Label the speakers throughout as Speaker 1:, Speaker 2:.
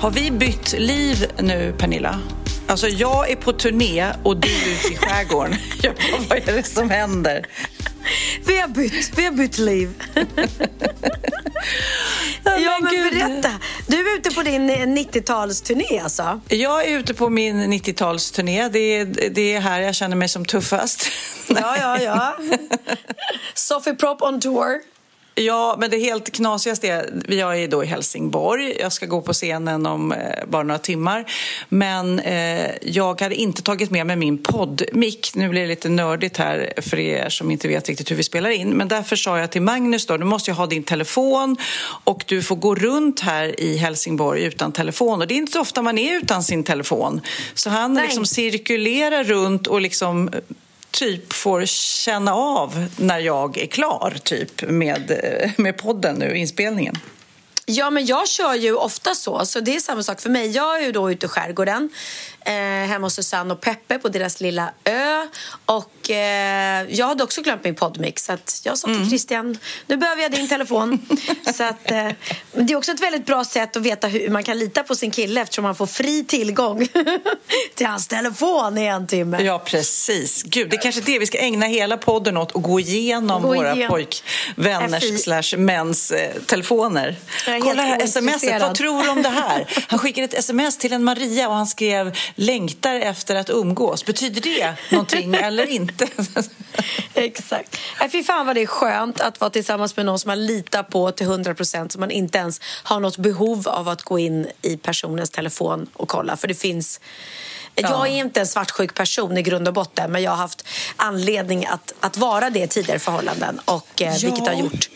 Speaker 1: Har vi bytt liv nu, Pernilla? Alltså, jag är på turné och du är ute i skärgården. Jag bara, vad är det som händer?
Speaker 2: Vi har bytt, vi har bytt liv. ja, men
Speaker 1: Gud.
Speaker 2: berätta. Du är ute på din 90-talsturné alltså?
Speaker 1: Jag är ute på min 90-talsturné. Det är, det är här jag känner mig som tuffast.
Speaker 2: Ja, ja, ja. Sofie Prop on tour.
Speaker 1: Ja, men det helt knasigaste är, jag är då i Helsingborg, jag ska gå på scenen om eh, bara några timmar. Men eh, jag hade inte tagit med mig min poddmick. Nu blir det lite nördigt här för er som inte vet riktigt hur vi spelar in. Men därför sa jag till Magnus då, du måste ju ha din telefon och du får gå runt här i Helsingborg utan telefon. Och det är inte så ofta man är utan sin telefon. Så han
Speaker 2: Nej.
Speaker 1: liksom cirkulerar runt och liksom typ får känna av när jag är klar typ med, eh, med podden nu, inspelningen.
Speaker 2: Ja, men jag kör ju ofta så, så det är samma sak för mig. Jag är ju då ute i skärgården, eh, hemma hos Susanne och Peppe på deras lilla ö. Och eh, jag hade också glömt min poddmix, så att jag sa till Christian, nu behöver jag din telefon. så att, eh, det är också ett väldigt bra sätt att veta hur man kan lita på sin kille eftersom man får fri tillgång till hans telefon i en timme.
Speaker 1: Ja, precis. Gud, det är kanske det vi ska ägna hela podden åt och gå igenom
Speaker 2: Gå
Speaker 1: våra
Speaker 2: igenom.
Speaker 1: pojkvänners slash mäns eh, telefoner.
Speaker 2: Är
Speaker 1: Kolla här smset, vad tror du om det här? Han skickade ett sms till en Maria och han skrev längtar efter att umgås. Betyder det någonting eller inte?
Speaker 2: Exakt. Äh, fy fan vad det är skönt att vara tillsammans med någon som man litar på till 100 procent så man inte ens har något behov av att gå in i personens telefon och kolla. För det finns... Jag är inte en svartsjuk person i grund och botten men jag har haft anledning att, att vara det i tidigare förhållanden och eh, vilket har gjort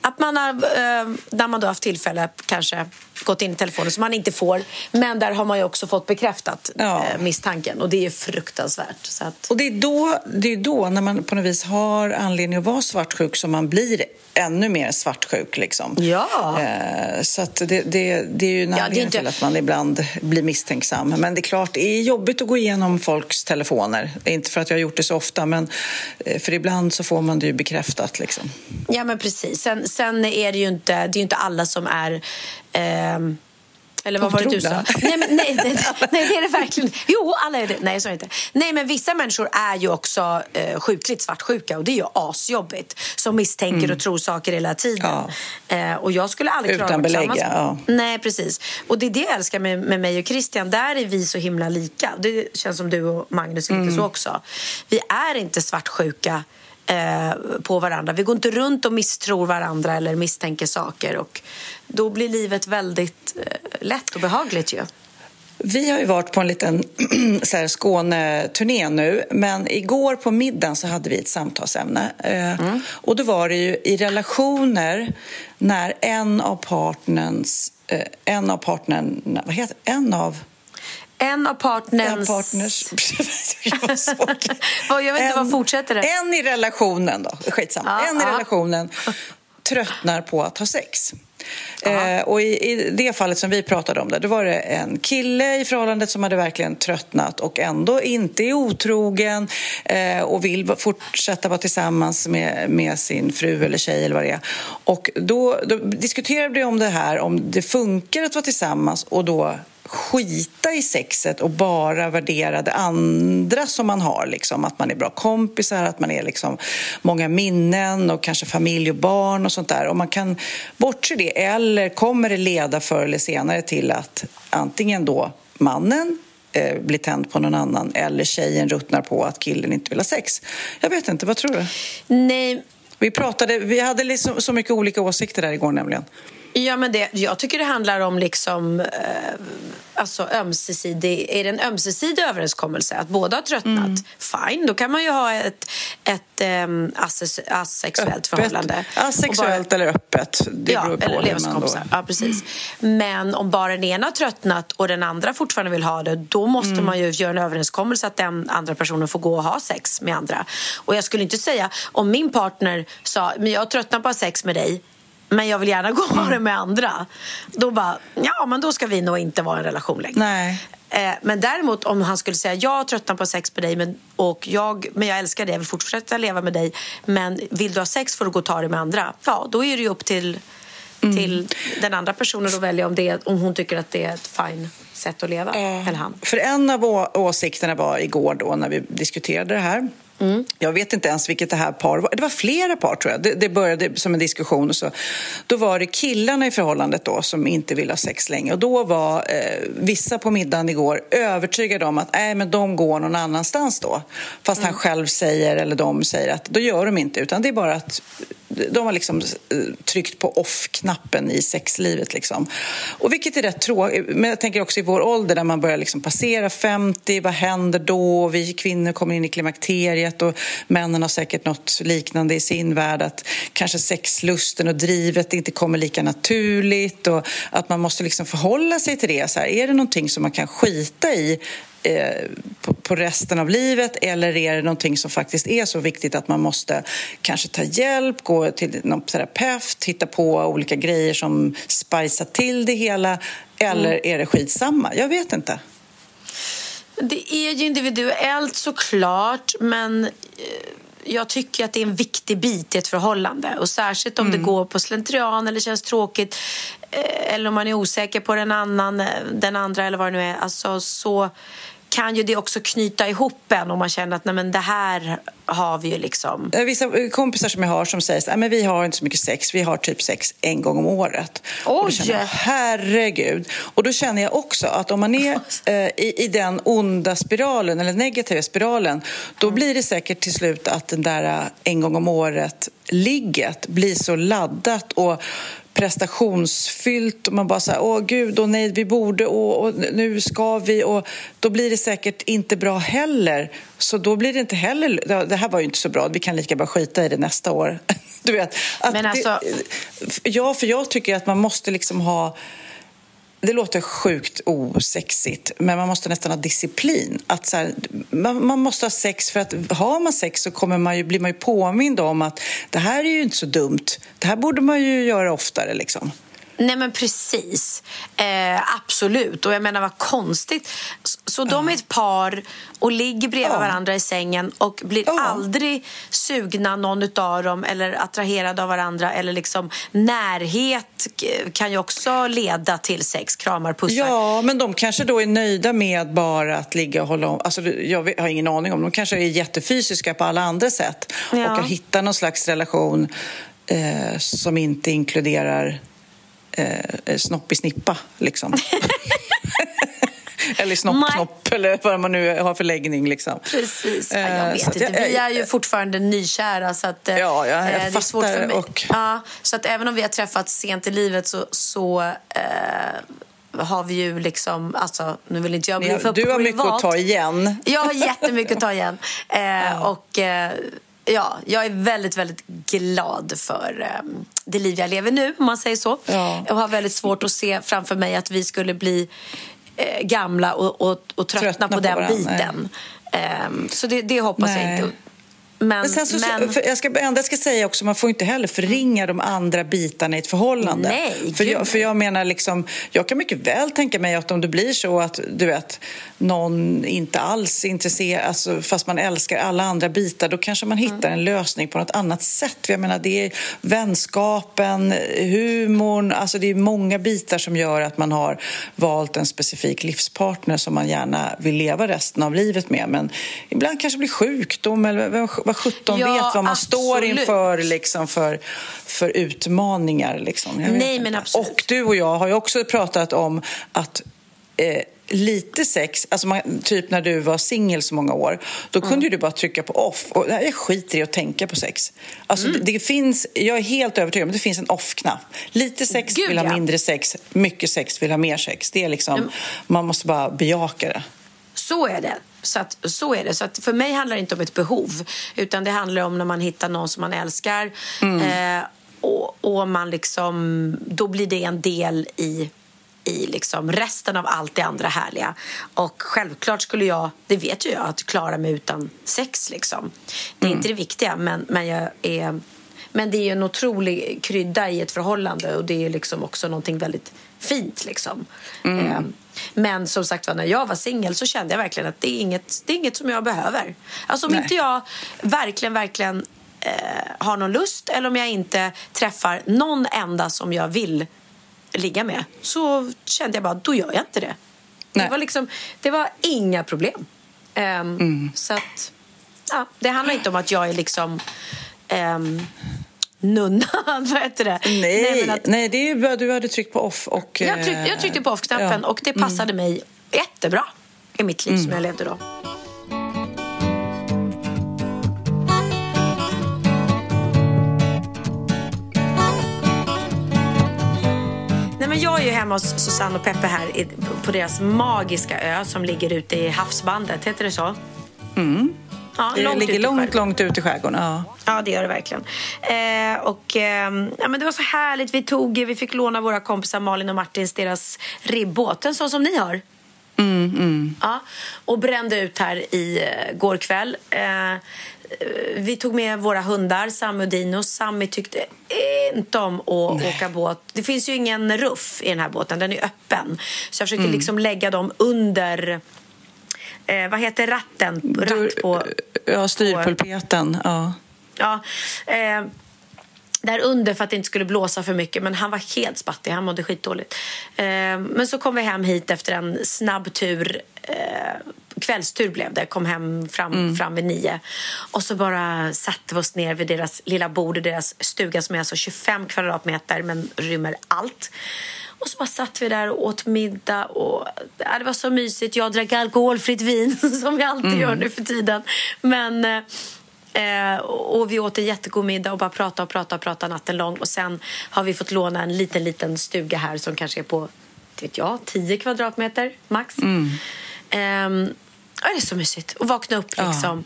Speaker 2: att man har, eh, när man då haft tillfälle kanske gått in i telefonen som man inte får men där har man ju också fått bekräftat
Speaker 1: Ja.
Speaker 2: eh, misstanken och det är fruktansvärt. Så att,
Speaker 1: Och det är, då, det är då, när man på något vis har anledning att vara svartsjuk, som man blir ännu mer svartsjuk. Liksom.
Speaker 2: Ja.
Speaker 1: Eh, så det, det, det är ju en
Speaker 2: är
Speaker 1: anledning
Speaker 2: inte-
Speaker 1: till att man ibland blir misstänksam. Men det är klart, det är jobbigt att gå igenom folks telefoner. Inte för att jag har gjort det så ofta, men eh, för ibland så får man det ju bekräftat. Liksom.
Speaker 2: Ja, men precis. Sen, sen är det ju inte, det är inte alla som är... ehm, eller vad var det du sa? Nej, men, nej, nej, nej, det är det verkligen. Jo, alla är det. Nej, så är det inte. Nej, men vissa människor är ju också eh, sjukligt svartsjuka och det är ju asjobbigt. Som misstänker och tror saker hela tiden. Eh, och jag skulle aldrig klara
Speaker 1: Utan
Speaker 2: tillsammans-
Speaker 1: ja.
Speaker 2: Nej, precis. Och det är det jag älskar med, med mig och Christian. Där är vi så himla lika. Det känns som du och Magnus är lite så också. Vi är inte svartsjuka eh, på varandra. Vi går inte runt och misstror varandra eller misstänker saker. Och då blir livet väldigt eh, lätt och behagligt ju.
Speaker 1: Vi har ju varit på en liten så här, Skåneturné nu, men igår på middagen så hade vi ett samtalsämne. Eh, Och då var det ju i relationer när en av partners, en av partnern, vad heter en av
Speaker 2: En av partners...
Speaker 1: en partners...
Speaker 2: Vad- jag vet inte,
Speaker 1: En-
Speaker 2: vad fortsätter det?
Speaker 1: En i relationen då, skitsamma.
Speaker 2: Ja,
Speaker 1: en i
Speaker 2: ja.
Speaker 1: relationen tröttnar på att ha sex. Eh, och i, I det fallet som vi pratade om, det, då var det en kille i förhållandet som hade verkligen tröttnat och ändå inte är otrogen eh, och vill fortsätta vara tillsammans med, med sin fru eller tjej eller vad det är. Och då, då diskuterade vi om det här, om det funkar att vara tillsammans och då skita i sexet och bara värdera det andra som man har. Liksom. Att man är bra kompisar, att man är liksom många minnen och kanske familj och barn och sånt där. Och man kan bortse det, eller kommer det leda förr eller senare till att antingen då mannen eh, blir tänd på någon annan eller tjejen ruttnar på att killen inte vill ha sex. Jag vet inte, vad tror du?
Speaker 2: Nej.
Speaker 1: Vi, pratade, vi hade liksom så mycket olika åsikter där igår nämligen.
Speaker 2: Ja, men det, jag tycker det handlar om liksom, eh, alltså ömsesidig, är det en ömsesidig överenskommelse att båda har tröttnat, mm. fine, då kan man ju ha ett, ett um, asexuellt öppet. förhållande.
Speaker 1: Asexuellt bara, eller öppet, det
Speaker 2: ja,
Speaker 1: beror på
Speaker 2: eller. Ja, precis. Men om bara den ena har tröttnat och den andra fortfarande vill ha det, då måste mm. man ju göra en överenskommelse att den andra personen får gå och ha sex med andra. Och jag skulle inte säga, om min partner sa, men jag tröttnar på att ha sex med dig, men jag vill gärna gå ha det med andra. Då bara, ja men då ska vi nog inte vara i en relation längre.
Speaker 1: Nej.
Speaker 2: Eh, men däremot om han skulle säga jag tröttnar på sex med dig men, och jag, men jag älskar dig, jag vill fortsätta leva med dig men vill du ha sex får du gå och ta det med andra. Ja, då är det ju upp till, mm. till den andra personen att välja om, det, om hon tycker att det är ett fine sätt att leva. Eh. Eller han.
Speaker 1: För en av åsikterna var igår då när vi diskuterade det här Mm. Jag vet inte ens vilket det här par var. Det var flera par tror jag. Det, det, började som en diskussion och så. Då var det killarna i förhållandet då som inte ville ha sex länge. Och då var eh, vissa på middagen igår övertygade om att nej, men de går någon annanstans då. Fast mm. han själv säger, eller de säger att då gör de inte. Utan det är bara att de har liksom eh, tryckt på off-knappen i sexlivet. Liksom. Och vilket är rätt tråkigt. Men jag tänker också i vår ålder där man börjar liksom passera 50. Vad händer då? Vi kvinnor kommer in i klimakteriet och männen har säkert något liknande i sin värld. Att kanske sexlusten och drivet inte kommer lika naturligt och att man måste liksom förhålla sig till det. Så här, är det någonting som man kan skita i Eh, på, resten av livet eller är det någonting som faktiskt är så viktigt att man måste kanske ta hjälp, gå till någon terapeut, hitta på olika grejer som spicar till det hela eller mm. är det skitsamma? Jag vet inte.
Speaker 2: Det är ju individuellt såklart men eh, jag tycker att det är en viktig bit i ett förhållande. Och Särskilt om mm. det går på slentrian eller känns tråkigt eh, eller om man är osäker på den, annan, den andra eller vad det nu är. Alltså, så kan ju det också knyta ihop en om man känner att nej, men det här har vi ju liksom.
Speaker 1: Vissa kompisar som jag har som säger att vi har inte så mycket sex, vi har typ sex en gång om året.
Speaker 2: Oj! Och då
Speaker 1: känner jag, herregud! Och då känner jag också att om man är eh, i, i den onda spiralen eller negativa spiralen då mm. blir det säkert till slut att den där eh, en gång om året ligget blir så laddat och prestationsfyllt och man bara säger åh gud, och nej, vi borde och, och, nu ska vi och då blir det säkert inte bra heller. Så då blir det inte heller, det här var ju inte så bra, vi kan lika bra skita i det nästa år. Du vet,
Speaker 2: Men alltså...
Speaker 1: Det, ja, för jag tycker att man måste liksom ha det låter sjukt osexigt, men man måste nästan ha disciplin. Att så här, man, man, måste ha sex för att har man sex så kommer man ju, blir man ju påmind om att det här är ju inte så dumt. Det här borde man ju göra oftare. Liksom.
Speaker 2: Nej men precis. Eh, absolut. Och jag menar vad konstigt. Så de är ett par och ligger bredvid ja. varandra i sängen och blir ja. aldrig sugna någon av dem eller attraherade av varandra eller liksom närhet kan ju också leda till sex, kramar, pussar.
Speaker 1: Ja, men de kanske då är nöjda med bara att ligga och hålla om. Alltså, jag har ingen aning om. De kanske är jättefysiska på alla andra sätt ja. och kan hitta någon slags relation eh, som inte inkluderar eh, snopp i snippa, liksom. eller snopp-knopp eller vad man nu har för läggning. Liksom.
Speaker 2: Precis, jag eh, vet inte. Vi är ju fortfarande nykära så att,
Speaker 1: eh, ja, jag, jag
Speaker 2: det är svårt för mig. Och... Ja, så att även om vi har träffats sent i livet så, så eh, har vi ju liksom, alltså nu vill inte jag bli för
Speaker 1: Du har privat. mycket att ta igen.
Speaker 2: Jag har jättemycket att ta igen. Eh, ja. Och eh, ja, jag är väldigt, väldigt glad för um, det liv jag lever nu, om man säger så. Ja. Jag har väldigt svårt att se framför mig att vi skulle bli eh, gamla och, och, och tröttna, tröttna, på, på den varandra. biten. Um, så det, det hoppas Nej. jag inte. Men,
Speaker 1: Men sen så,
Speaker 2: men-
Speaker 1: jag ska, enda jag ska säga också, man får inte heller förringa de andra bitarna i ett förhållande.
Speaker 2: Nej,
Speaker 1: för, jag, för jag menar, liksom, jag kan mycket väl tänka mig att om det blir så att du vet, någon inte alls är intresserad, alltså, fast man älskar alla andra bitar, då kanske man hittar
Speaker 2: Mm.
Speaker 1: en lösning på något annat sätt. Jag menar, det är vänskapen, humorn, alltså det är många bitar som gör att man har valt en specifik livspartner som man gärna vill leva resten av livet med. Men ibland kanske det blir sjukdom eller vad sjutton
Speaker 2: Ja,
Speaker 1: vet vad man står
Speaker 2: absolut.
Speaker 1: inför liksom, för, för utmaningar. Liksom.
Speaker 2: Nej, men absolut.
Speaker 1: Och du och jag har ju också pratat om att eh, lite sex, alltså man, typ när du var singel så många år, då
Speaker 2: Mm.
Speaker 1: kunde ju du bara trycka på off. Och nej, jag skiter i att tänka på sex. Alltså,
Speaker 2: Mm.
Speaker 1: det, det finns, jag är helt övertygad om att det finns en off-knapp. Lite sex
Speaker 2: Gud,
Speaker 1: vill ha
Speaker 2: ja.
Speaker 1: mindre sex, mycket sex vill ha mer sex. Det är liksom, man måste bara bejaka det.
Speaker 2: Så är det. Så, att, så är det. Så att för mig handlar det inte om ett behov utan det handlar om när man hittar någon som man älskar eh, och, och man liksom, då blir det en del i i liksom resten av allt det andra härliga. Och självklart skulle jag, det vet ju jag, att klara mig utan sex. Liksom. Det är inte det viktiga, men, men, jag är, men det är en otrolig krydda i ett förhållande och det är liksom också någonting väldigt fint. Liksom. Eh, men som sagt var, när jag var singel så kände jag verkligen att det är inget, det är inget som jag behöver. Alltså om
Speaker 1: Nej.
Speaker 2: inte jag verkligen, verkligen eh, har någon lust eller om jag inte träffar någon enda som jag vill ligga med så kände jag bara, då gör jag inte det.
Speaker 1: Nej.
Speaker 2: Det var, liksom, det var inga problem. Ehm, Så att, ja, det handlar inte om att jag är liksom um, nunna, vad heter det?
Speaker 1: Nej,
Speaker 2: men att
Speaker 1: nej det är du hade tryckt på off. Och,
Speaker 2: jag, tryck, jag tryckte på off-knappen
Speaker 1: ja. Mm.
Speaker 2: och det passade mig jättebra i mitt liv som jag levde då. Nej, men jag är ju hemma hos Susanne och Peppe här på deras magiska ö som ligger ute i havsbandet. Heter det så? Mm. Ja,
Speaker 1: Det
Speaker 2: långt
Speaker 1: ligger långt, långt ut i skärgården. Ja.
Speaker 2: Ja, det gör det verkligen. Eh, och, eh, ja, men det var så härligt. Vi, tog, vi fick låna våra kompisar Malin och Martins deras ribbåt. En sån som ni har. Ja, och brände ut här i eh, går kväll. Eh, vi tog med våra hundar, Sammy och Dino. Sammy tyckte inte om att åka båt. Det finns ju ingen ruff i den här båten, den är öppen. Så jag försökte liksom lägga dem under... Eh, vad heter ratten? Ratt på...
Speaker 1: Ja, styrpulpeten. Ja.
Speaker 2: Ja, eh, där under för att det inte skulle blåsa för mycket. Men han var helt spattig, han mådde skitdåligt. Eh, men så kom vi hem hit efter en snabb tur. Eh, kvällstur blev det. Kom hem fram, fram vid nio. Och så bara satte vi oss ner vid deras lilla bord i deras stuga som är alltså 25 kvadratmeter men rymmer allt. Och så bara satt vi där och åt middag. Och, ja, det var så mysigt. Jag drack alkoholfritt vin som jag alltid gör nu för tiden. Men... Eh, Eh, och vi åt en jättegod middag och bara pratade och pratade och pratade natten lång. Och sen har vi fått låna en liten, liten stuga här som kanske är på, vet jag, 10 kvadratmeter max. Ehm, ja, det är så mysigt. Och vakna upp liksom,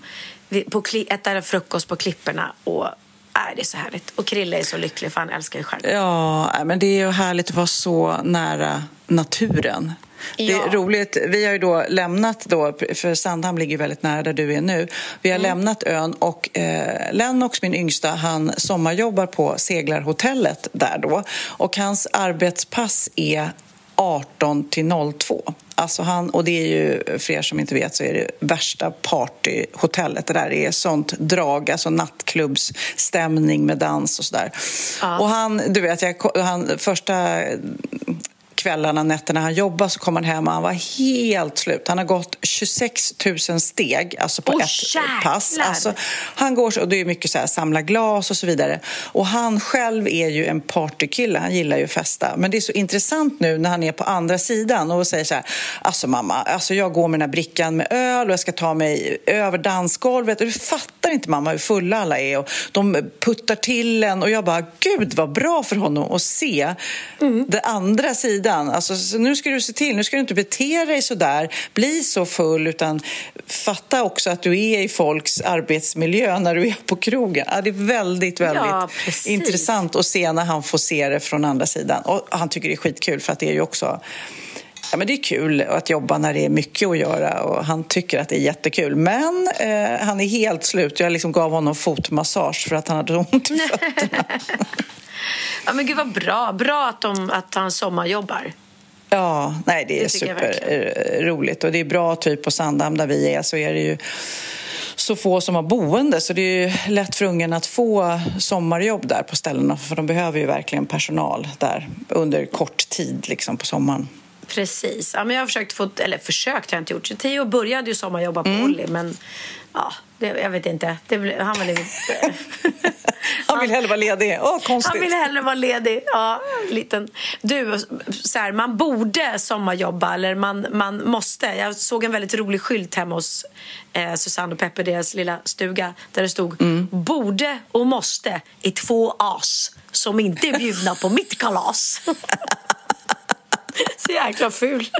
Speaker 2: vid- på, äta frukost på klipporna. Och, äh, det är så härligt. Och Krille är så lycklig för han älskar ju skärgården.
Speaker 1: Ja, nej, men det är ju härligt att vara så nära naturen. Det
Speaker 2: Ja.
Speaker 1: är roligt. Vi har ju då lämnat, då, för Sandhamn ligger väldigt nära där du är nu. Vi har lämnat ön och eh, Lennox, min yngsta, han sommarjobbar på seglarhotellet där då. Och hans arbetspass är 18 till 02. Alltså han, och det är ju, för er som inte vet, så är det värsta partyhotellet. Det där är sånt drag, alltså nattklubbsstämning med dans och sådär. Och han, du vet, jag, han, första kvällarna, nätterna han jobbade så kom han hem och han var helt slut. Han har gått 26 000 steg alltså på
Speaker 2: Åh,
Speaker 1: ett
Speaker 2: jäklar!
Speaker 1: pass. Alltså, han går så, och det är mycket så här, samla glas och så vidare. Och han själv är ju en partykille, han gillar ju att festa. Men det är så intressant nu när han är på andra sidan och säger så här, alltså mamma, alltså jag går med den här brickan med öl och jag ska ta mig över dansgolvet. Du fattar inte mamma hur fulla alla är och de puttar till en och jag bara, gud vad bra för honom att se den andra sidan. Alltså, så nu ska du se till, nu ska du inte bete dig så där, bli så full utan fatta också att du är i folks arbetsmiljö när du är på krogen. Ja, det är väldigt, väldigt
Speaker 2: Ja,
Speaker 1: intressant att se när han får se det från andra sidan. Och han tycker det är skitkul för att det är ju också Ja, men det är kul att jobba när det är mycket att göra och han tycker att det är jättekul. Men eh, han är helt slut. Jag liksom gav honom fotmassage för att han hade ont i fötterna.
Speaker 2: ja, men gud vad bra. Bra att, de, att han sommarjobbar.
Speaker 1: Ja, nej det är
Speaker 2: Det
Speaker 1: superroligt och det är bra typ på Sandhamn där vi är så är det ju så få som har boende så det är ju lätt för ungen att få sommarjobb där på ställena för de behöver ju verkligen personal där under kort tid liksom på sommaren.
Speaker 2: Precis. Ja, men jag har försökt få, eller försökt har jag inte gjort. Theo började ju sommarjobba på Olli men ja, det, jag vet inte. Det, han var lite...
Speaker 1: Han vill hellre vara ledig. Åh, konstigt.
Speaker 2: Han vill hellre vara ledig. Ja, liten. Du, så här, man borde sommarjobba eller man, man måste. Jag såg en väldigt rolig skylt hemma hos eh, Susanne och Peppe, deras lilla stuga, där det stod borde och måste i två as som inte är bjudna på mitt kalas. Så jäkla fult.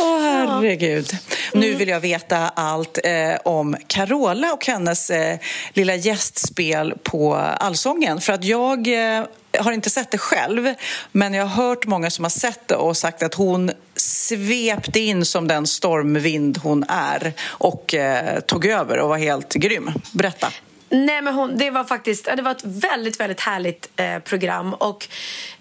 Speaker 1: Åh, herregud. Nu vill jag veta allt eh, om Carola och hennes eh, lilla gästspel på Allsången. För att jag eh, har inte sett det själv, men jag har hört många som har sett det och sagt att hon svepte in som den stormvind hon är och eh, tog över och var helt grym. Berätta.
Speaker 2: Nej, men hon, det var faktiskt det var ett väldigt, väldigt härligt eh, program. Och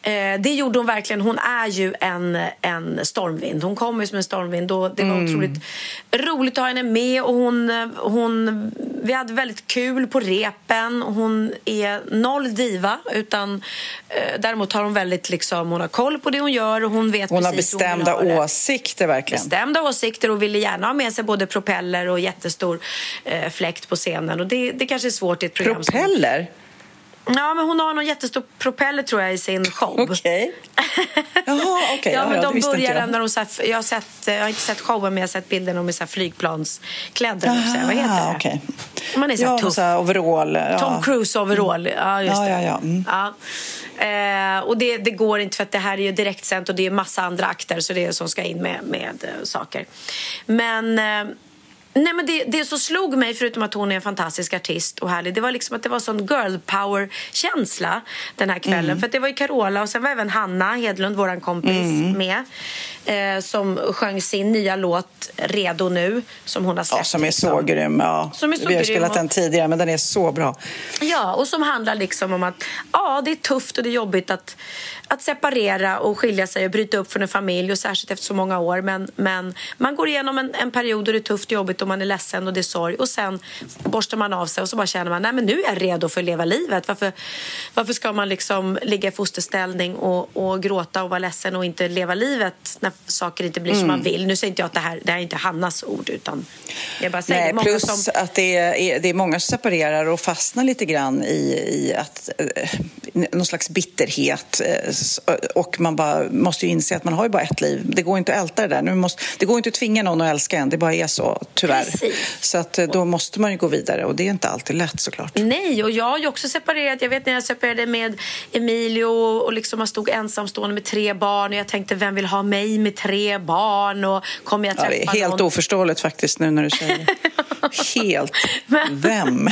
Speaker 2: eh, Det gjorde hon verkligen. Hon är ju en, en stormvind. Hon kommer som en stormvind. Och det var otroligt roligt att ha henne med. Och hon, eh, hon, vi hade väldigt kul på repen. Hon är noll diva. Utan, eh, däremot har hon väldigt liksom, hon har koll på det hon gör. Och hon vet
Speaker 1: Hon har
Speaker 2: hur hon
Speaker 1: bestämda
Speaker 2: ha
Speaker 1: åsikter verkligen.
Speaker 2: bestämda åsikter och ville gärna ha med sig både propeller och jättestor eh, fläkt på scenen. Och det, det kanske är svårt i ett program.
Speaker 1: Propeller?
Speaker 2: Ja, men hon har någon jättestor propeller tror jag i sin show.
Speaker 1: Okej. Jaha, okej.
Speaker 2: ja,
Speaker 1: Ja,
Speaker 2: men
Speaker 1: ja,
Speaker 2: de börjar
Speaker 1: jag.
Speaker 2: när de så här, jag, har sett, jag har inte sett showen men jag har sett bilder när de är så här flygplansklädda. eller så här, Vad heter
Speaker 1: Aha,
Speaker 2: det?
Speaker 1: okej.
Speaker 2: Man är så här
Speaker 1: ja,
Speaker 2: tuff.
Speaker 1: Så här overall. Ja.
Speaker 2: Tom Cruise overall. Ja, just
Speaker 1: Ja,
Speaker 2: det.
Speaker 1: ja, ja. Mm.
Speaker 2: Ja. Eh, och det, det går inte för att det här är ju direktsänt och det är massa andra akter så det är som ska in med, med eh, saker. Men eh, Nej, men det, det som slog mig, förutom att hon är en fantastisk artist och härlig, det var liksom att det var sån girl power-känsla den här kvällen.
Speaker 1: Mm.
Speaker 2: För att det var ju Carola och sen var även Hanna Hedlund, vår kompis,
Speaker 1: Mm.
Speaker 2: med. Eh, som sjöng sin nya låt Redo nu, som hon har släppt.
Speaker 1: Ja, som är så
Speaker 2: liksom.
Speaker 1: grym. Ja.
Speaker 2: Som är så
Speaker 1: Vi har
Speaker 2: grym
Speaker 1: spelat den tidigare, men den är så bra.
Speaker 2: Ja, och som handlar liksom om att ja, det är tufft och det är jobbigt att, att separera och skilja sig och bryta upp från en familj och särskilt efter så många år. Men, men man går igenom en, en period då det är tufft och jobbigt och man är ledsen och det är sorg och sen borstar man av sig och så bara känner man nej men nu är jag redo för att leva livet. Varför, varför ska man liksom ligga i fosterställning och, och gråta och vara ledsen och inte leva livet när saker inte blir som man vill? Nu säger inte jag att det här, det här är inte Hannas ord utan jag bara säger
Speaker 1: Nej,
Speaker 2: många
Speaker 1: plus
Speaker 2: som...
Speaker 1: att det är, det är många som separerar och fastnar lite grann i, i att, eh, någon slags bitterhet. Eh, Och man bara måste ju inse att man har ju bara ett liv. Det går inte att älta det där. Nu måste, det går inte att tvinga någon att älska en. Det bara är så, tyvärr.
Speaker 2: Precis.
Speaker 1: Så att, eh, då måste man ju gå vidare och det är inte alltid lätt såklart.
Speaker 2: Nej, och jag har ju också separerat. Jag vet när jag separerade med Emilio och liksom man stod ensamstående med tre barn och jag tänkte vem vill ha mig med tre barn och kommer jag
Speaker 1: Ja,
Speaker 2: träffa
Speaker 1: det är helt
Speaker 2: någon?
Speaker 1: oförståeligt faktiskt nu när du säger det. Helt.
Speaker 2: Men-
Speaker 1: Vem?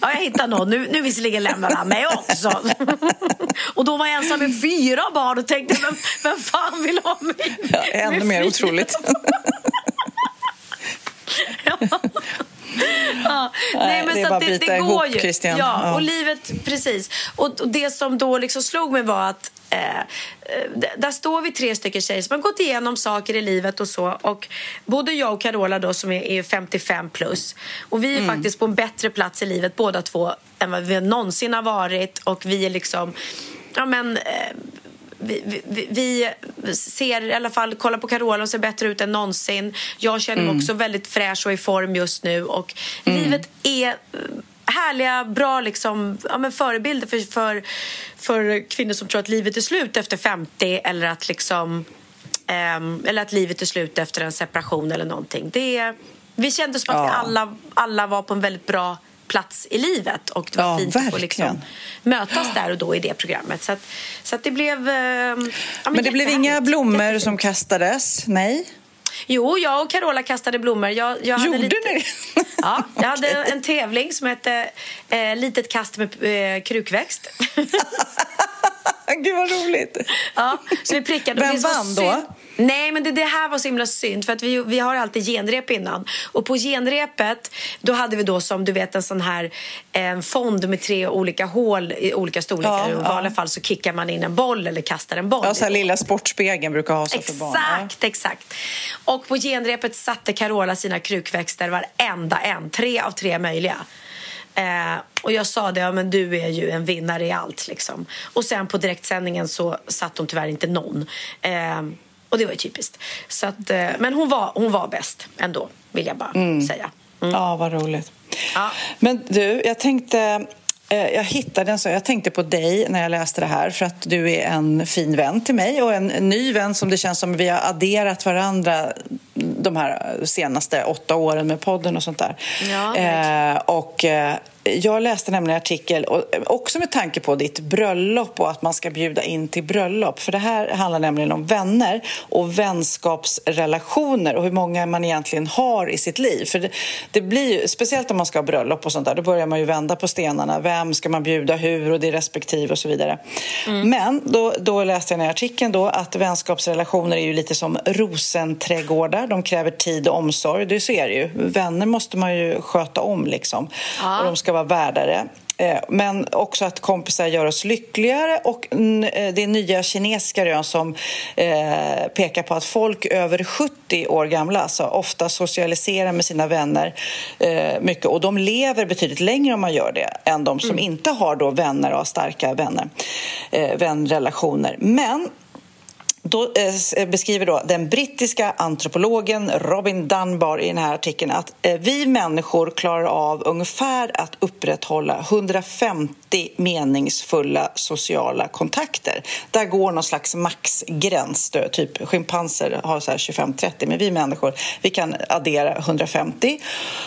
Speaker 2: Ja, jag hittade någon. Nu, nu visserligen lämnade han mig också. och då var jag ensam med fyra barn och tänkte vem, vem fan vill ha mig
Speaker 1: Ja, ännu mer otroligt.
Speaker 2: Ja.
Speaker 1: Nej, det är
Speaker 2: så
Speaker 1: bara
Speaker 2: att
Speaker 1: att bryta
Speaker 2: går
Speaker 1: ihop,
Speaker 2: ju.
Speaker 1: Christian.
Speaker 2: Ja,
Speaker 1: Ja.
Speaker 2: och livet, precis. Och, det som då liksom slog mig var att eh, där står vi tre stycken tjejer som har gått igenom saker i livet och så. Och både jag och Carola då som är, är 55 plus. Och vi är
Speaker 1: Mm.
Speaker 2: faktiskt på en bättre plats i livet båda två än vad vi någonsin har varit. Och vi är liksom, ja men eh, vi, vi, vi ser i alla fall, kolla på Carola, hon ser bättre ut än någonsin. Jag känner mig också väldigt fräsch och i form just nu. Och livet är härliga, bra liksom, ja, men förebilder för, för, för kvinnor som tror att livet är slut efter 50 eller att liksom ehm, eller att livet är slut efter en separation eller någonting. Det vi kände som att
Speaker 1: Ja.
Speaker 2: vi alla, alla var på en väldigt bra plats i livet och det var
Speaker 1: Ja,
Speaker 2: fint att få
Speaker 1: verkligen.
Speaker 2: liksom mötas där och då i det programmet. Så, att, så att det blev... eh, ja,
Speaker 1: Men det blev inga blommor
Speaker 2: Jättefint.
Speaker 1: som kastades? Nej?
Speaker 2: Jo, jag och Carola kastade blommor. Jag, jag hade
Speaker 1: Gjorde
Speaker 2: lite...
Speaker 1: ni?
Speaker 2: Ja, jag hade en tävling som hette eh, Litet kast med eh, krukväxt.
Speaker 1: Gud vad roligt.
Speaker 2: Ja, så vi prickade.
Speaker 1: Vem vann då?
Speaker 2: Nej, men det, det här var så himla synd för att vi, vi har alltid genrep innan. Och på genrepet, då hade vi då som du vet en sån här en fond med tre olika hål i olika storlekar.
Speaker 1: Ja,
Speaker 2: I
Speaker 1: ja.
Speaker 2: vanliga fall så kickar man in en boll eller kastar en boll.
Speaker 1: Ja, så här lilla Sportspegeln brukar ha så för barn.
Speaker 2: Exakt, exakt. Och på genrepet satte Carola sina krukväxter varenda en. Tre av tre möjliga. Eh, och jag sa det, ja, men du är ju en vinnare i allt. Liksom. Och sen på direktsändningen så satt hon tyvärr inte någon. Eh, och det var ju typiskt. Så att, eh, men hon var, hon var bäst ändå, vill jag bara säga.
Speaker 1: Ja, vad roligt.
Speaker 2: Ja.
Speaker 1: Men du, jag tänkte... eh, Jag hittade en så jag tänkte på dig när jag läste det här för att du är en fin vän till mig och en ny vän som det känns som vi har adderat varandra de här senaste åtta åren med podden och sånt där.
Speaker 2: Ja,
Speaker 1: eh, och eh, jag läste nämligen en artikel, och också med tanke på ditt bröllop och att man ska bjuda in till bröllop. För det här handlar nämligen om vänner och vänskapsrelationer och hur många man egentligen har i sitt liv. För det, det blir ju, speciellt om man ska ha bröllop och sånt där, då börjar man ju vända på stenarna. Vem ska man bjuda, hur och det respektive och så vidare. Men då, då läste jag i artikeln då att vänskapsrelationer är ju lite som rosenträdgårdar. De kräver tid och omsorg. Det ser ju. Vänner måste man ju sköta om liksom. Och de ska vara värdare. Eh, Men också att kompisar gör oss lyckligare och mm, eh, det är nya kinesiska rön som eh, pekar på att folk över 70 år gamla alltså, ofta socialiserar med sina vänner mycket och de lever betydligt längre om man gör det än de som inte har då vänner och har starka vänner, vänrelationer. Men då eh, beskriver då den brittiska antropologen Robin Dunbar i den här artikeln att eh, vi människor klarar av ungefär att upprätthålla 150 meningsfulla sociala kontakter. Där går någon slags maxgräns. Då, typ schimpanser har 25-30 men vi människor vi kan addera 150.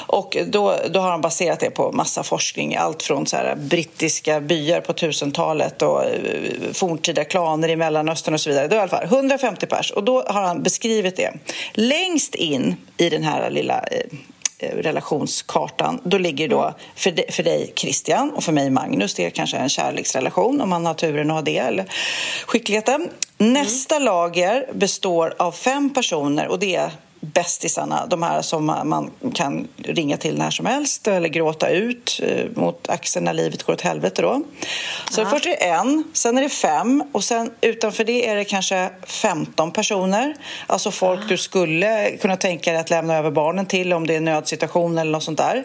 Speaker 1: Och då, då har han baserat det på massa forskning. Allt från så här brittiska byar på 1000-talet och eh, forntida klaner i Mellanöstern och så vidare. Det i alla fall 150 pers. Och då har han beskrivit det. Längst in i den här lilla eh, eh, relationskartan, då ligger då för, de, för dig Christian och för mig Magnus, det är kanske en kärleksrelation om man har turen att ha det, eller skickligheten. Nästa lager består av fem personer och det är bästisarna, de här som man kan ringa till när som helst eller gråta ut eh, mot axeln när livet går åt helvete. Då. Så först är det en, sen är det fem och sen utanför det är det kanske 15 personer. Alltså folk du skulle kunna tänka dig att lämna över barnen till om det är en nödsituation eller något sånt där.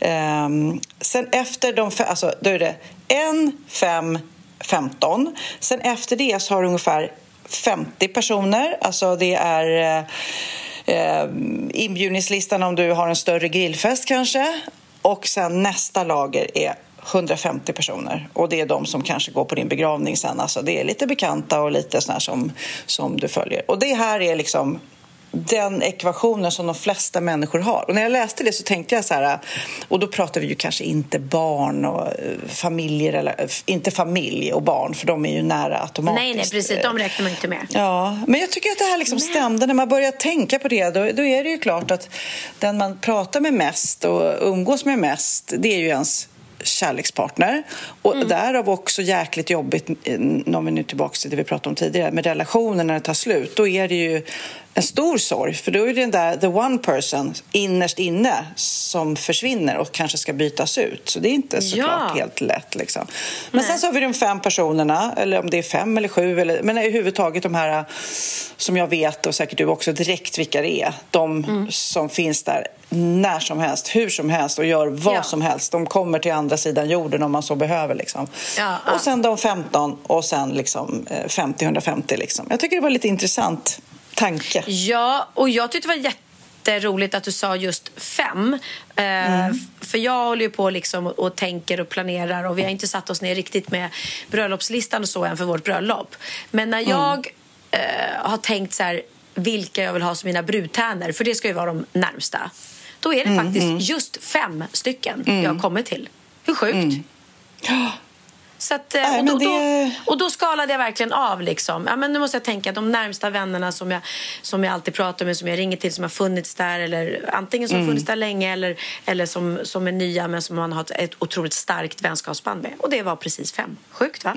Speaker 1: Ehm, sen efter de fe- alltså då är det en, fem, 15. Sen efter det så har du ungefär 50 personer. Alltså det är eh, inbjudningslistan om du har en större grillfest kanske. Och sen nästa lager är 150 personer och det är de som kanske går på din begravning sen. Alltså det är lite bekanta och lite såna som, som du följer. Och det här är liksom den ekvationen som de flesta människor har. Och när jag läste det så tänkte jag så här, och då pratar vi ju kanske inte barn och eh, familjer, eller eh, inte familj och barn, för de är ju nära automatiskt.
Speaker 2: Nej, nej, precis. De räknar man inte med.
Speaker 1: Ja, men jag tycker att det här liksom stämde. När man börjar tänka på det, då, då är det ju klart att den man pratar med mest och umgås med mest, det är ju ens kärlekspartner. Och
Speaker 2: Mm.
Speaker 1: därav också jäkligt jobbigt, eh, om vi nu tillbaka till det vi pratade om tidigare, med relationer när det tar slut. Då är det ju en stor sorg, för då är det den där the one person innerst inne som försvinner och kanske ska bytas ut. Så det är inte såklart
Speaker 2: Ja.
Speaker 1: helt lätt. Liksom. Men sen så har vi de fem personerna, eller om det är fem eller sju, eller, men överhuvudtaget de här som jag vet och säkert du också direkt vilka det är. De
Speaker 2: Mm.
Speaker 1: som finns där när som helst, hur som helst och gör vad
Speaker 2: Ja.
Speaker 1: som helst. De kommer till andra sidan jorden om man så behöver. Liksom.
Speaker 2: Ja.
Speaker 1: Och sen de 15 och sen liksom, eh, 50-150. Liksom. Jag tycker det var lite intressant tanke.
Speaker 2: Ja, och jag tyckte det var jätteroligt att du sa just fem. Eh, f- För jag håller ju på liksom och, tänker och planerar och vi har inte satt oss ner riktigt med bröllopslistan och så än för vårt bröllop. Men när jag eh, har tänkt så här vilka jag vill ha som mina brudtärnor, för det ska ju vara de närmsta. Då är det faktiskt just fem stycken jag har kommit till. Hur sjukt? Så att, eh,
Speaker 1: Nej,
Speaker 2: och, då,
Speaker 1: det-
Speaker 2: då, och då skalade jag verkligen av. Liksom. Ja, men nu måste jag tänka de närmsta vännerna som jag, som jag alltid pratar med, som jag ringer till, som har funnits där. Eller antingen som har funnits där länge eller, eller som, som är nya men som man har ett, otroligt starkt vänskapsband med. Och det var precis fem. Sjukt va?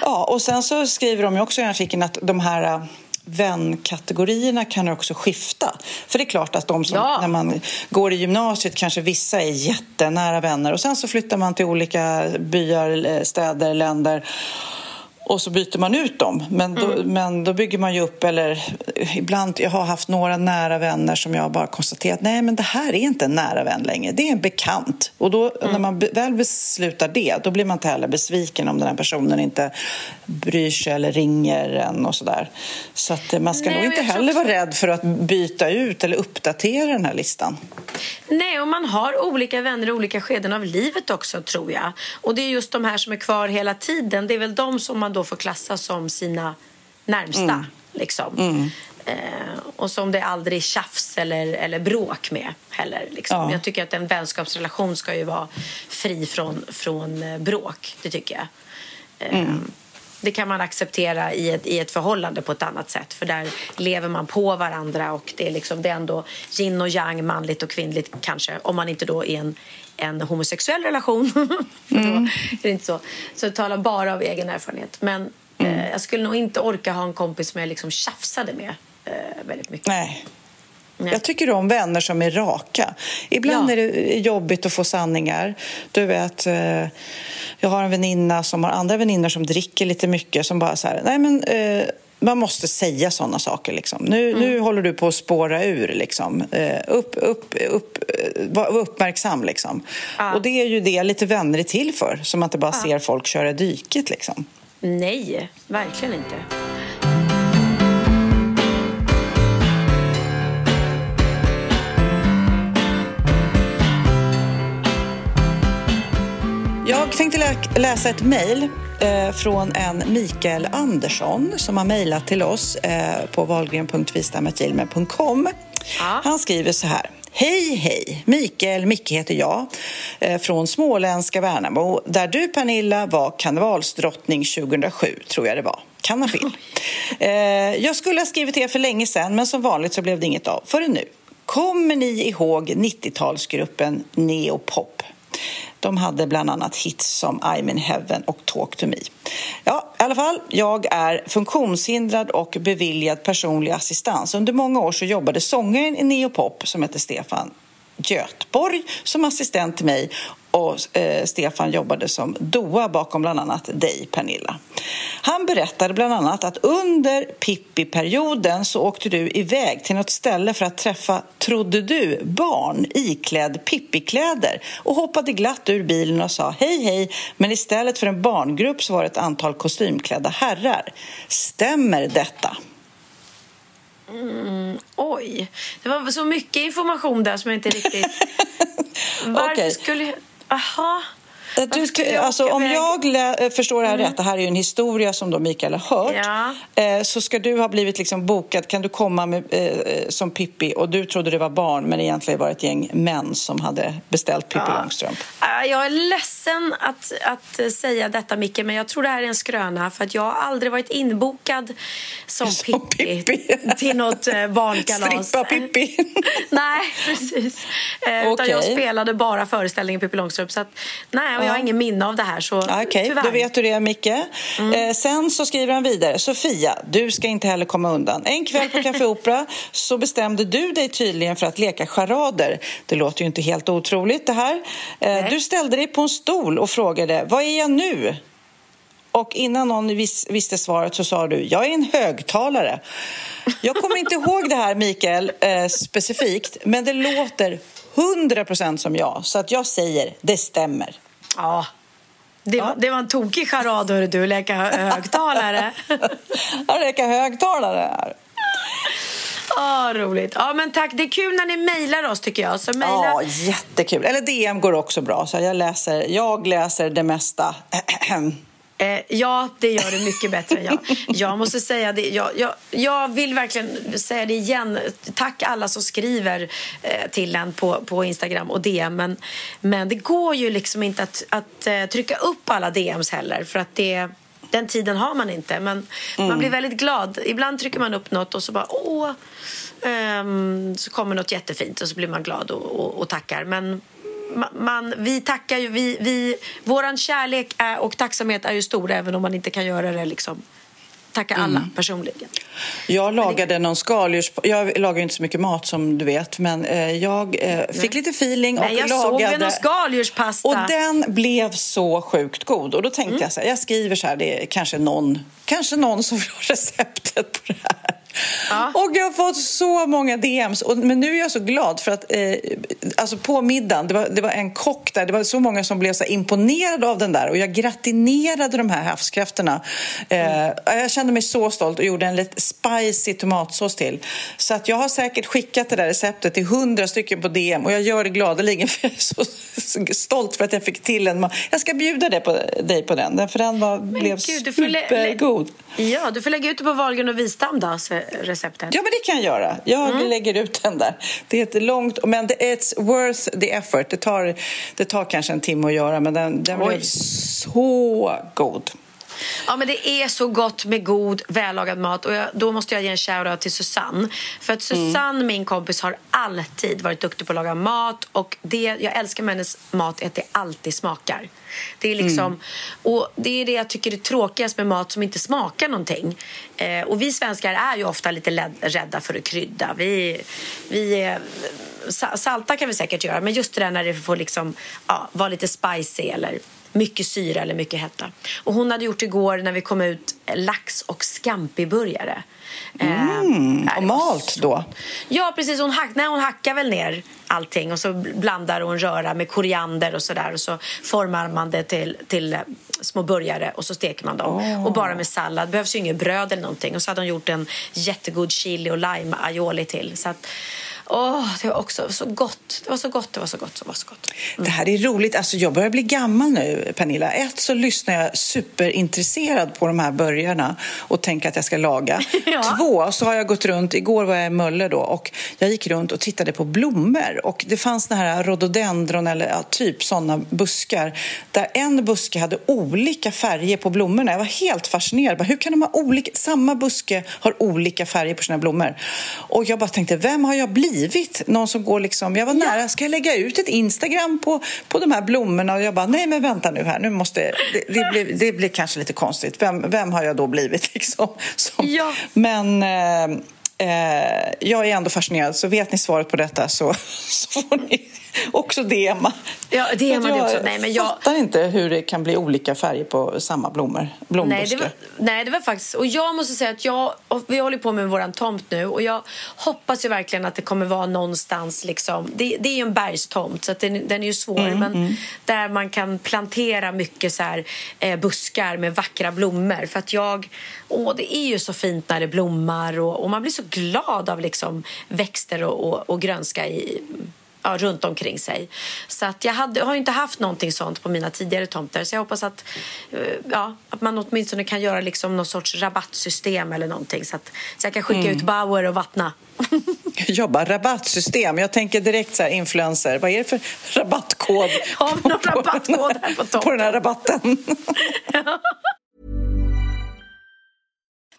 Speaker 1: Ja, och sen så skriver de också i artikeln att de här vänkategorierna kan också skifta. För det är klart att de som,
Speaker 2: Ja.
Speaker 1: när man går i gymnasiet, kanske vissa är jättenära vänner och sen så flyttar man till olika byar, eh, städer, länder och så byter man ut dem. Men då,
Speaker 2: Mm.
Speaker 1: men då bygger man ju upp, eller ibland, jag har haft några nära vänner som jag bara konstaterat, nej men det här är inte en nära vän längre, det är en bekant. Och då
Speaker 2: Mm.
Speaker 1: när man väl beslutar det, då blir man inte heller besviken om den här personen inte bryr sig eller ringer en och sådär. Så att eh, man ska
Speaker 2: Nej,
Speaker 1: nog inte heller
Speaker 2: också-
Speaker 1: vara rädd för att byta ut eller uppdatera den här listan.
Speaker 2: Nej, och man har olika vänner i olika skeden av livet också, tror jag. Och det är just de här som är kvar hela tiden. Det är väl de som man då får klassa som sina närmsta. Liksom. Eh, och som det aldrig är tjafs eller, eller bråk med heller. Liksom.
Speaker 1: Ja.
Speaker 2: Jag tycker att en vänskapsrelation ska ju vara fri från, från eh, bråk. Det tycker jag. Eh, Det kan man acceptera i ett, i ett förhållande på ett annat sätt. För där lever man på varandra och det är, liksom, det är ändå yin och yang, manligt och kvinnligt kanske. Om man inte då är en, en homosexuell relation. Då är det inte så. Så jag talar bara av egen erfarenhet. Men eh, jag skulle nog inte orka ha en kompis som jag liksom tjafsade med eh, väldigt mycket.
Speaker 1: Nej.
Speaker 2: Nej.
Speaker 1: Jag tycker om vänner som är raka. Ibland
Speaker 2: Ja.
Speaker 1: är det jobbigt att få sanningar. Du vet, eh, jag har en väninna som har andra väninnor som dricker lite mycket som bara så här, nej men eh, man måste säga sådana saker. Liksom. Nu,
Speaker 2: Mm.
Speaker 1: nu håller du på att spåra ur. Liksom. Eh, upp, upp, upp, eh, var uppmärksam. Liksom.
Speaker 2: Ja.
Speaker 1: Och det är ju det lite vänner är till för. Så man inte bara ser folk köra dyket. Liksom.
Speaker 2: Nej, verkligen inte.
Speaker 1: Jag tänkte lä- läsa ett mejl eh, från en Mikael Andersson som har mejlat till oss eh, på wahlgren.vistam.gmail.com.
Speaker 2: Ja.
Speaker 1: Han skriver så här. Hej, hej! Mikael Micke heter jag eh, från småländska Värnamo där du, Pernilla, var karnevalsdrottning 2007, tror jag det var. Kan ha fel. Eh, jag skulle ha skrivit er för länge sedan, men som vanligt så blev det inget av förrän nu. Kommer ni ihåg 90-talsgruppen Neopop? De hade bland annat hits som I'm in heaven och Talk to me. Ja, i alla fall, jag är funktionshindrad och beviljad personlig assistans. Under många år så jobbade sångaren i Neopop som heter Stefan Götborg som assistent till mig och eh, Stefan jobbade som doa bakom bland annat dig, Pernilla. Han berättade bland annat att under Pippi-perioden så åkte du iväg till något ställe för att träffa, trodde du, barn iklädd Pippi-kläder och hoppade glatt ur bilen och sa hej hej men istället för en barngrupp så var det ett antal kostymklädda herrar. Stämmer detta?
Speaker 2: Oj, det var så mycket information där som jag inte riktigt... Varför
Speaker 1: Okej.
Speaker 2: skulle jag... Aha.
Speaker 1: Du,
Speaker 2: jag
Speaker 1: alltså, om jag lä- förstår det här rätt, det här är ju en historia som då Mikael har hört,
Speaker 2: Ja.
Speaker 1: eh, så ska du ha blivit liksom bokad, kan du komma med, eh, som Pippi och du trodde det var barn men egentligen var det ett gäng män som hade beställt Pippi Långstrump.
Speaker 2: Ah, Jag är ledsen att, att eh, säga detta, Micke, men jag tror det här är en skröna. För att Jag har aldrig varit inbokad som,
Speaker 1: Som
Speaker 2: Pippi,
Speaker 1: Pippi.
Speaker 2: till något eh, barnkalas.
Speaker 1: Strippa-Pippi.
Speaker 2: nej, precis. Eh, Utan jag spelade bara föreställningen Pippi Långstrump. Så att, nej, jag har ingen minne av det här. Så
Speaker 1: Okej,
Speaker 2: tyvärr.
Speaker 1: då vet du det Micke. Eh, sen så skriver han vidare. Sofia, du ska inte heller komma undan. En kväll på Café Opera så bestämde du dig tydligen för att leka charader. Det låter ju inte helt otroligt det här. Eh, du ställde dig på en stol och frågade, vad är jag nu? Och innan någon vis, visste svaret så sa du, jag är en högtalare. Jag kommer inte ihåg det här Mikael eh, specifikt, men det låter 100% som jag. Så att jag säger, det stämmer.
Speaker 2: Ja. Det, var, det var en tokig charad, hörru du, leka hö- högtalare.
Speaker 1: Jag räcker högtalare här.
Speaker 2: Åh, roligt. Ja, men tack. Det är kul när ni mejlar oss, tycker jag. Så mejla...
Speaker 1: Ja, jättekul. Eller DM går också bra. Så jag läser, jag läser det mesta.
Speaker 2: Eh, ja, det gör det mycket bättre än jag. Jag måste säga det. Jag, jag, jag vill verkligen säga det igen. Tack alla som skriver eh, till en på, på Instagram och DM. Men, men det går ju liksom inte att, att eh, trycka upp alla DMs heller. För att det, den tiden har man inte. Men man blir väldigt glad. Ibland trycker man upp något och så bara åh. ehm, så kommer något jättefint och så blir man glad och, och, och tackar. Men man, vi tackar ju, vi, vi, våran kärlek är, och tacksamhet är ju stor även om man inte kan göra det liksom tacka alla mm. personligen.
Speaker 1: Jag lagade det... någon skaldjurs... Jag lagar inte så mycket mat som du vet, men eh, jag eh, fick lite feeling och Nej,
Speaker 2: jag
Speaker 1: lagade...
Speaker 2: såg någon skaldjurspasta.
Speaker 1: Och den blev så sjukt god. Och då tänkte mm. jag så här, jag skriver så här, det är kanske någon, kanske någon som vill ha receptet på det här. Ja. Och jag har fått så många DMs. Och, men nu är jag så glad för att eh, alltså på middagen, det var, det var en kock där, det var så många som blev så imponerade av den där och jag gratinerade de här havskräftorna. Eh, mm. Jag kände mig så stolt och gjorde en lite spicy tomatsås till. Så att jag har säkert skickat det där receptet till hundra stycken på DM och jag gör det gladeligen för jag är så, så stolt för att jag fick till en. Jag ska bjuda det på, dig på den, för den var, blev Gud, supergod.
Speaker 2: Ja, du får lägga ut det på Wahlgren och Wistam då, receptet.
Speaker 1: Ja, men det kan jag göra. Jag mm. lägger ut den där. Det är ett långt, men it's worth the effort. Det tar, det tar kanske en timme att göra, men den, den blev så god.
Speaker 2: Ja, men det är så gott med god, vällagad mat. Och jag, då måste jag ge en shoutout till Susanne. För att Susanne, mm. min kompis, har alltid varit duktig på att laga mat. Och det jag älskar med hennes mat är att det alltid smakar. Det är liksom, mm. och det är det jag tycker är tråkigast med mat som inte smakar någonting. Eh, och vi svenskar är ju ofta lite rädda för att krydda. Vi, vi är, salta kan vi säkert göra, men just det där när det får liksom, ja, vara lite spicy eller mycket syra eller mycket hetta. Och hon hade gjort igår när vi kom ut lax och scampi-burgare.
Speaker 1: Mm, eh, och malt då?
Speaker 2: Ja, precis. Hon, hack, nej, hon hackar väl ner allting och så blandar hon röra med koriander och sådär och så formar man det till, till eh, små burgare och så steker man dem. Oh. Och bara med sallad. behövs ju inget bröd eller någonting. Och så hade hon gjort en jättegod chili och lime aioli till. Så att, Åh, det var också så gott. Det var så gott, det var så gott, det var så gott.
Speaker 1: Mm. Det här är roligt. Alltså, jag börjar bli gammal nu, Pernilla. Ett, så lyssnar jag superintresserad på de här burgarna och tänker att jag ska laga. ja. Två, så har jag gått runt, igår var jag i Mölle då, och jag gick runt och tittade på blommor. Och det fanns den här rhododendron, eller ja, typ sådana buskar, där en buske hade olika färger på blommorna. Jag var helt fascinerad. Hur kan de ha olika, samma buske har olika färger på sina blommor? Och jag bara tänkte, vem har jag blivit? Blivit någon som går liksom, jag var nära, ska jag lägga ut ett Instagram på, på de här blommorna? Och jag bara, nej men vänta nu här, nu måste, det, det, blir, det blir kanske lite konstigt. Vem, vem har jag då blivit liksom? Som, ja. Men eh, eh, jag är ändå fascinerad, så vet ni svaret på detta så, så får ni också DMa.
Speaker 2: Ja, DMa
Speaker 1: jag
Speaker 2: också. Nej, men jag
Speaker 1: fattar inte hur det kan bli olika färger på samma blommor,
Speaker 2: nej det, var, nej, det var faktiskt... Och jag måste säga att jag... Vi håller på med vår tomt nu och jag hoppas ju verkligen att det kommer vara någonstans liksom... Det, det är ju en bergstomt så den, den är ju svår mm, men mm. där man kan plantera mycket så här, eh, buskar med vackra blommor för att jag... Åh, det är ju så fint när det blommar och, och man blir så glad av liksom växter och, och, och grönska i ja, runt omkring sig. Så att jag hade, har inte haft någonting sånt på mina tidigare tomter så jag hoppas att, eh, ja, att man åtminstone kan göra liksom någon sorts rabattsystem eller någonting så att så jag kan skicka mm. ut Bauer och vattna.
Speaker 1: Jobba rabattsystem. Jag tänker direkt så här influencer. Vad är det för rabattkod?
Speaker 2: Har vi någon rabattkod här på toppen?
Speaker 1: På den här rabatten.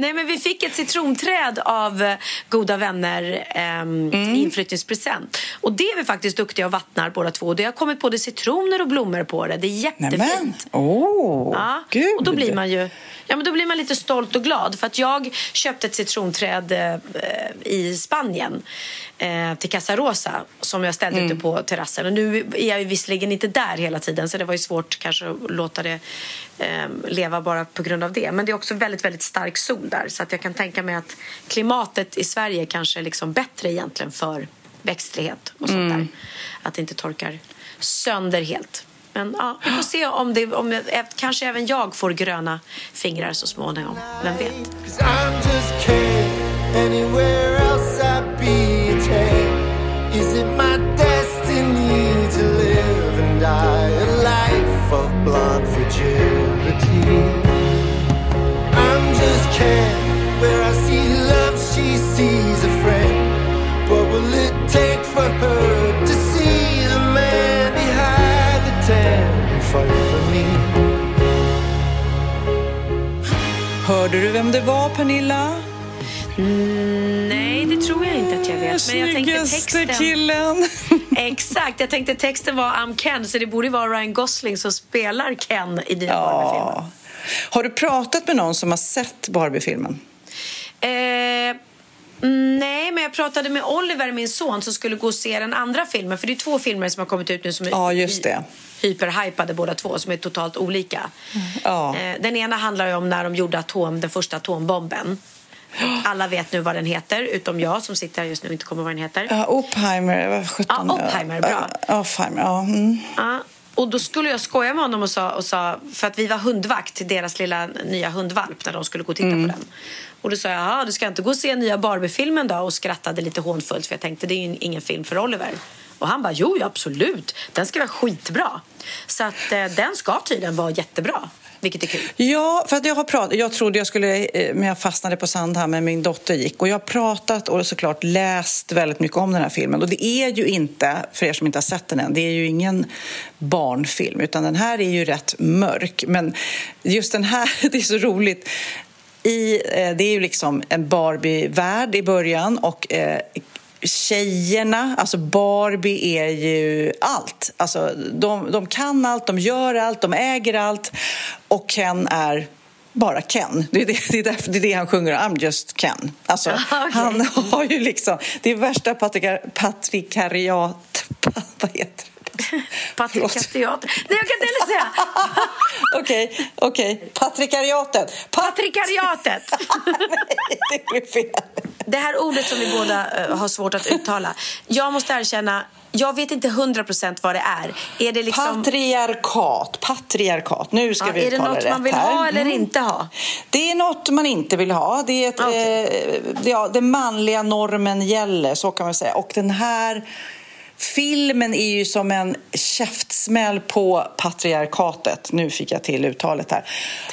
Speaker 2: Nej, men vi fick ett citronträd av eh, goda vänner ehm,
Speaker 1: Mm.
Speaker 2: i inflyttningspresent. Och det är vi faktiskt duktiga och vattnar båda två. Det har kommit både citroner och blommor på det. Det är jättefint.
Speaker 1: Nämen! Åh,
Speaker 2: Ja,
Speaker 1: gud!
Speaker 2: och då blir man ju ja, men då blir man lite stolt och glad. För att jag köpte ett citronträd eh, i Spanien eh, till Casa Rosa som jag ställde
Speaker 1: Mm.
Speaker 2: ute på terrassen. Och nu är jag visserligen inte där hela tiden så det var ju svårt kanske att låta det eh, leva bara på grund av det. Men det är också väldigt, väldigt stark sol där så att jag kan tänka mig att klimatet i Sverige kanske är liksom bättre egentligen för växtlighet och sånt
Speaker 1: Mm.
Speaker 2: där. Att det inte torkar sönder helt. Men ja, vi får se om, det, om jag, eh, kanske även jag får gröna fingrar så småningom. Vem vet?
Speaker 3: Cause I'm just kidding.
Speaker 1: Hörde du vem det var, Pernilla?
Speaker 2: Nej, det tror jag inte att jag vet. Men jag tänkte texten...
Speaker 1: killen!
Speaker 2: Exakt, jag tänkte texten var I'm Ken så det borde vara Ryan Gosling som spelar Ken i Barbie-filmen.
Speaker 1: Ja. Har du pratat med någon som har sett Barbie-filmen?
Speaker 2: Eh, mm, nej, men jag pratade med Oliver, min son, som skulle gå och se den andra filmen. För det är två filmer som har kommit ut nu som är
Speaker 1: Ja, just det.
Speaker 2: Hyperhypade båda två, som är totalt olika.
Speaker 1: Ja.
Speaker 2: Eh, den ena handlar om när de gjorde atom, den första atombomben. Och alla vet nu vad den heter, utom jag som sitter här just nu och inte kommer vad den heter.
Speaker 1: Ja, Oppenheimer, vad sjutton.
Speaker 2: Ja, Oppenheimer, bra.
Speaker 1: Oppenheimer, ja. Mm.
Speaker 2: Ja, och då skulle jag skoja med honom och sa, och sa för att vi var hundvakt till deras lilla nya hundvalp när de skulle gå och titta
Speaker 1: Mm.
Speaker 2: på den. Och då sa jag, "Jaha, du ska inte gå och se nya Barbie-filmen då? Och skrattade lite hånfullt för jag tänkte det är ju ingen film för Oliver. Och han bara, jo ja, absolut, den ska vara skitbra. Så att eh, den ska tydligen vara jättebra, vilket är kul.
Speaker 1: Ja, för att jag har pratat, jag trodde jag skulle, eh, men jag fastnade på Sandhamn men min dotter gick. Och jag har pratat och såklart läst väldigt mycket om den här filmen. Och det är ju inte, för er som inte har sett den än, det är ju ingen barnfilm. Utan den här är ju rätt mörk. Men just den här, det är så roligt. I, eh, det är ju liksom en Barbie-värld i början och eh, tjejerna, alltså Barbie är ju allt. Alltså, de, de kan allt, de gör allt, de äger allt och Ken är bara Ken. Det är det, det, är därför, det, är det han sjunger, I'm just Ken. Alltså,
Speaker 2: Okej.
Speaker 1: Han har ju liksom, det är värsta patrikar, patrikariat... Vad heter det?
Speaker 2: Patrikariatet. Nej, jag kan inte heller säga.
Speaker 1: Okej, okej. Patrikariatet.
Speaker 2: Patrikariatet.
Speaker 1: Nej, det blev fel.
Speaker 2: Det här ordet som vi båda eh, har svårt att uttala. Jag måste erkänna, jag vet inte hundra procent vad det är. Är det liksom...
Speaker 1: Patriarkat. Patriarkat. Nu ska
Speaker 2: Ja,
Speaker 1: vi
Speaker 2: är det
Speaker 1: uttala
Speaker 2: något
Speaker 1: rätt
Speaker 2: man vill
Speaker 1: här.
Speaker 2: ha eller
Speaker 1: Mm.
Speaker 2: inte ha?
Speaker 1: Det är något man inte vill ha. Det är ett,
Speaker 2: Okej.
Speaker 1: eh, ja, den manliga normen gäller, så kan man säga. Och den här filmen är ju som en käftsmäll på patriarkatet. Nu fick jag till uttalet här.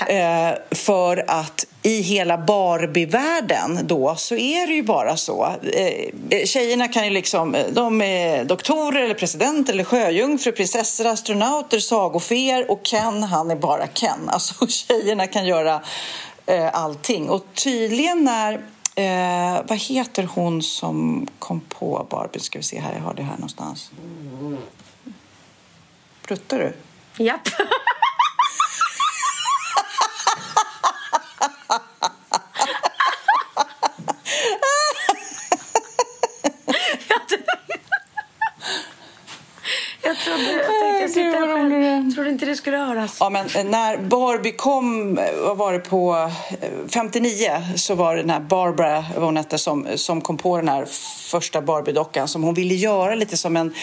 Speaker 1: Eh, för att i hela Barbie-världen då så är det ju bara så. Eh, tjejerna kan ju liksom, de är doktorer eller presidenter eller sjöjungfrur, prinsessor, astronauter, sagofeer och Ken, han är bara Ken. Alltså tjejerna kan göra eh, allting. Och tydligen när Eh, vad heter hon som kom på Barbie? Ska vi se här, jag har det här någonstans. Pruttar du?
Speaker 2: Japp. Jag trodde, jag tänkte
Speaker 1: vad
Speaker 2: själv trodde inte det skulle höras.
Speaker 1: Ja, men eh, när Barbie kom, eh, vad var det på eh, 59 så var det den här Barbara vad hon hette, som, som kom på den här första Barbie-dockan som hon ville göra lite som en,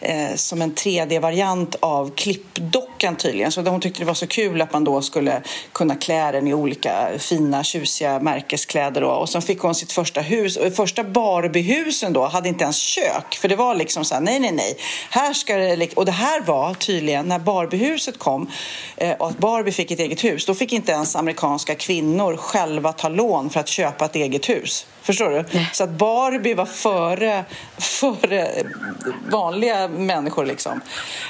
Speaker 1: eh, som en 3D-variant av klippdockan tydligen. Så hon tyckte det var så kul att man då skulle kunna klä den i olika fina, tjusiga märkeskläder. Då. Och så fick hon sitt första hus. Och första Barbie-husen då hade inte ens kök. För det var liksom så här, nej, nej, nej. Här ska det, och det här var tydligen när Barbie Barbiehuset kom eh, och att Barbie fick ett eget hus. Då fick inte ens amerikanska kvinnor själva ta lån för att köpa ett eget hus. Förstår du? Så att Barbie var före, före vanliga människor liksom.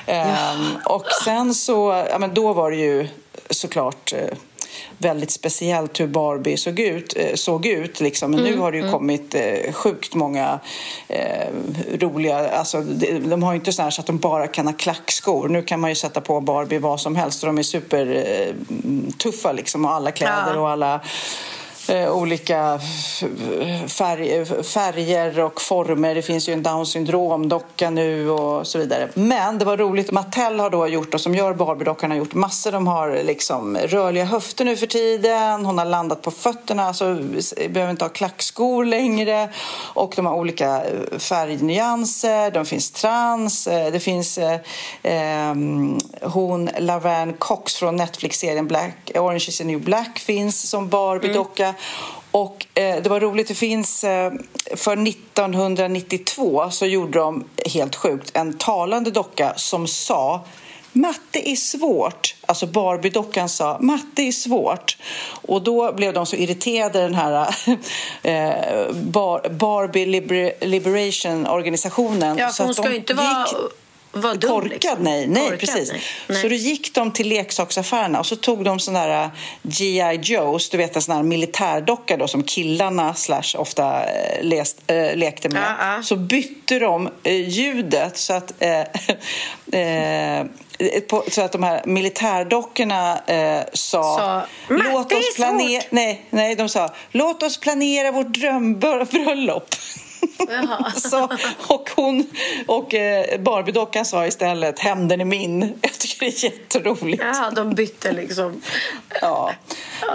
Speaker 1: Ehm, och sen så, ja men då var det ju såklart eh, väldigt speciellt hur Barbie såg ut. eh, Såg ut liksom. Men
Speaker 2: Mm,
Speaker 1: nu har det ju kommit eh, sjukt många eh, roliga... Alltså, de, de har ju inte så här så att de bara kan ha klackskor. Nu kan man ju sätta på Barbie vad som helst och de är supertuffa liksom. Och alla kläder
Speaker 2: Ja.
Speaker 1: och alla eh, olika färg, färger och former. Det finns ju en down syndrom-docka nu och så vidare. Men det var roligt. Mattel har då gjort och som gör Barbie-dockan har gjort massor. De har liksom rörliga höfter nu för tiden. Hon har landat på fötterna så behöver inte ha klackskor längre. Och de har olika eh, färgnyanser. De finns trans. Eh, det finns eh, ehm, hon Laverne Cox från Netflix-serien Black, Orange is the new black finns som Barbie-docka. Och eh, det var roligt, det finns eh, för 1992 så gjorde de helt sjukt en talande docka som sa Matte är svårt. Alltså Barbie-dockan sa matte är svårt. Och då blev de så irriterade den här eh, Bar Barbie Liber Liberation-organisationen.
Speaker 2: Ja,
Speaker 1: så
Speaker 2: för hon
Speaker 1: att
Speaker 2: ska ju inte vara, vara dum.
Speaker 1: Korkad,
Speaker 2: liksom.
Speaker 1: nej. nej
Speaker 2: Korkad,
Speaker 1: precis.
Speaker 2: nej.
Speaker 1: Så då gick de till leksaksaffärerna och så tog de såna där G.I. Joes, du vet en sån här militärdocka då som killarna slash ofta eh, läst, eh, lekte med.
Speaker 2: Ja, ja.
Speaker 1: Så bytte de eh, ljudet så att eh, eh, på, så att de här militärdockorna eh, sa
Speaker 2: Sa, "Matte
Speaker 1: låt oss planera
Speaker 2: svårt."
Speaker 1: nej, nej, de sa låt oss planera vårt drömbröllop. Så, och hon och eh, Barbie-dockan sa istället hämnden är min. Jag tycker det är jätteroligt.
Speaker 2: Ja, de bytte liksom.
Speaker 1: Ja.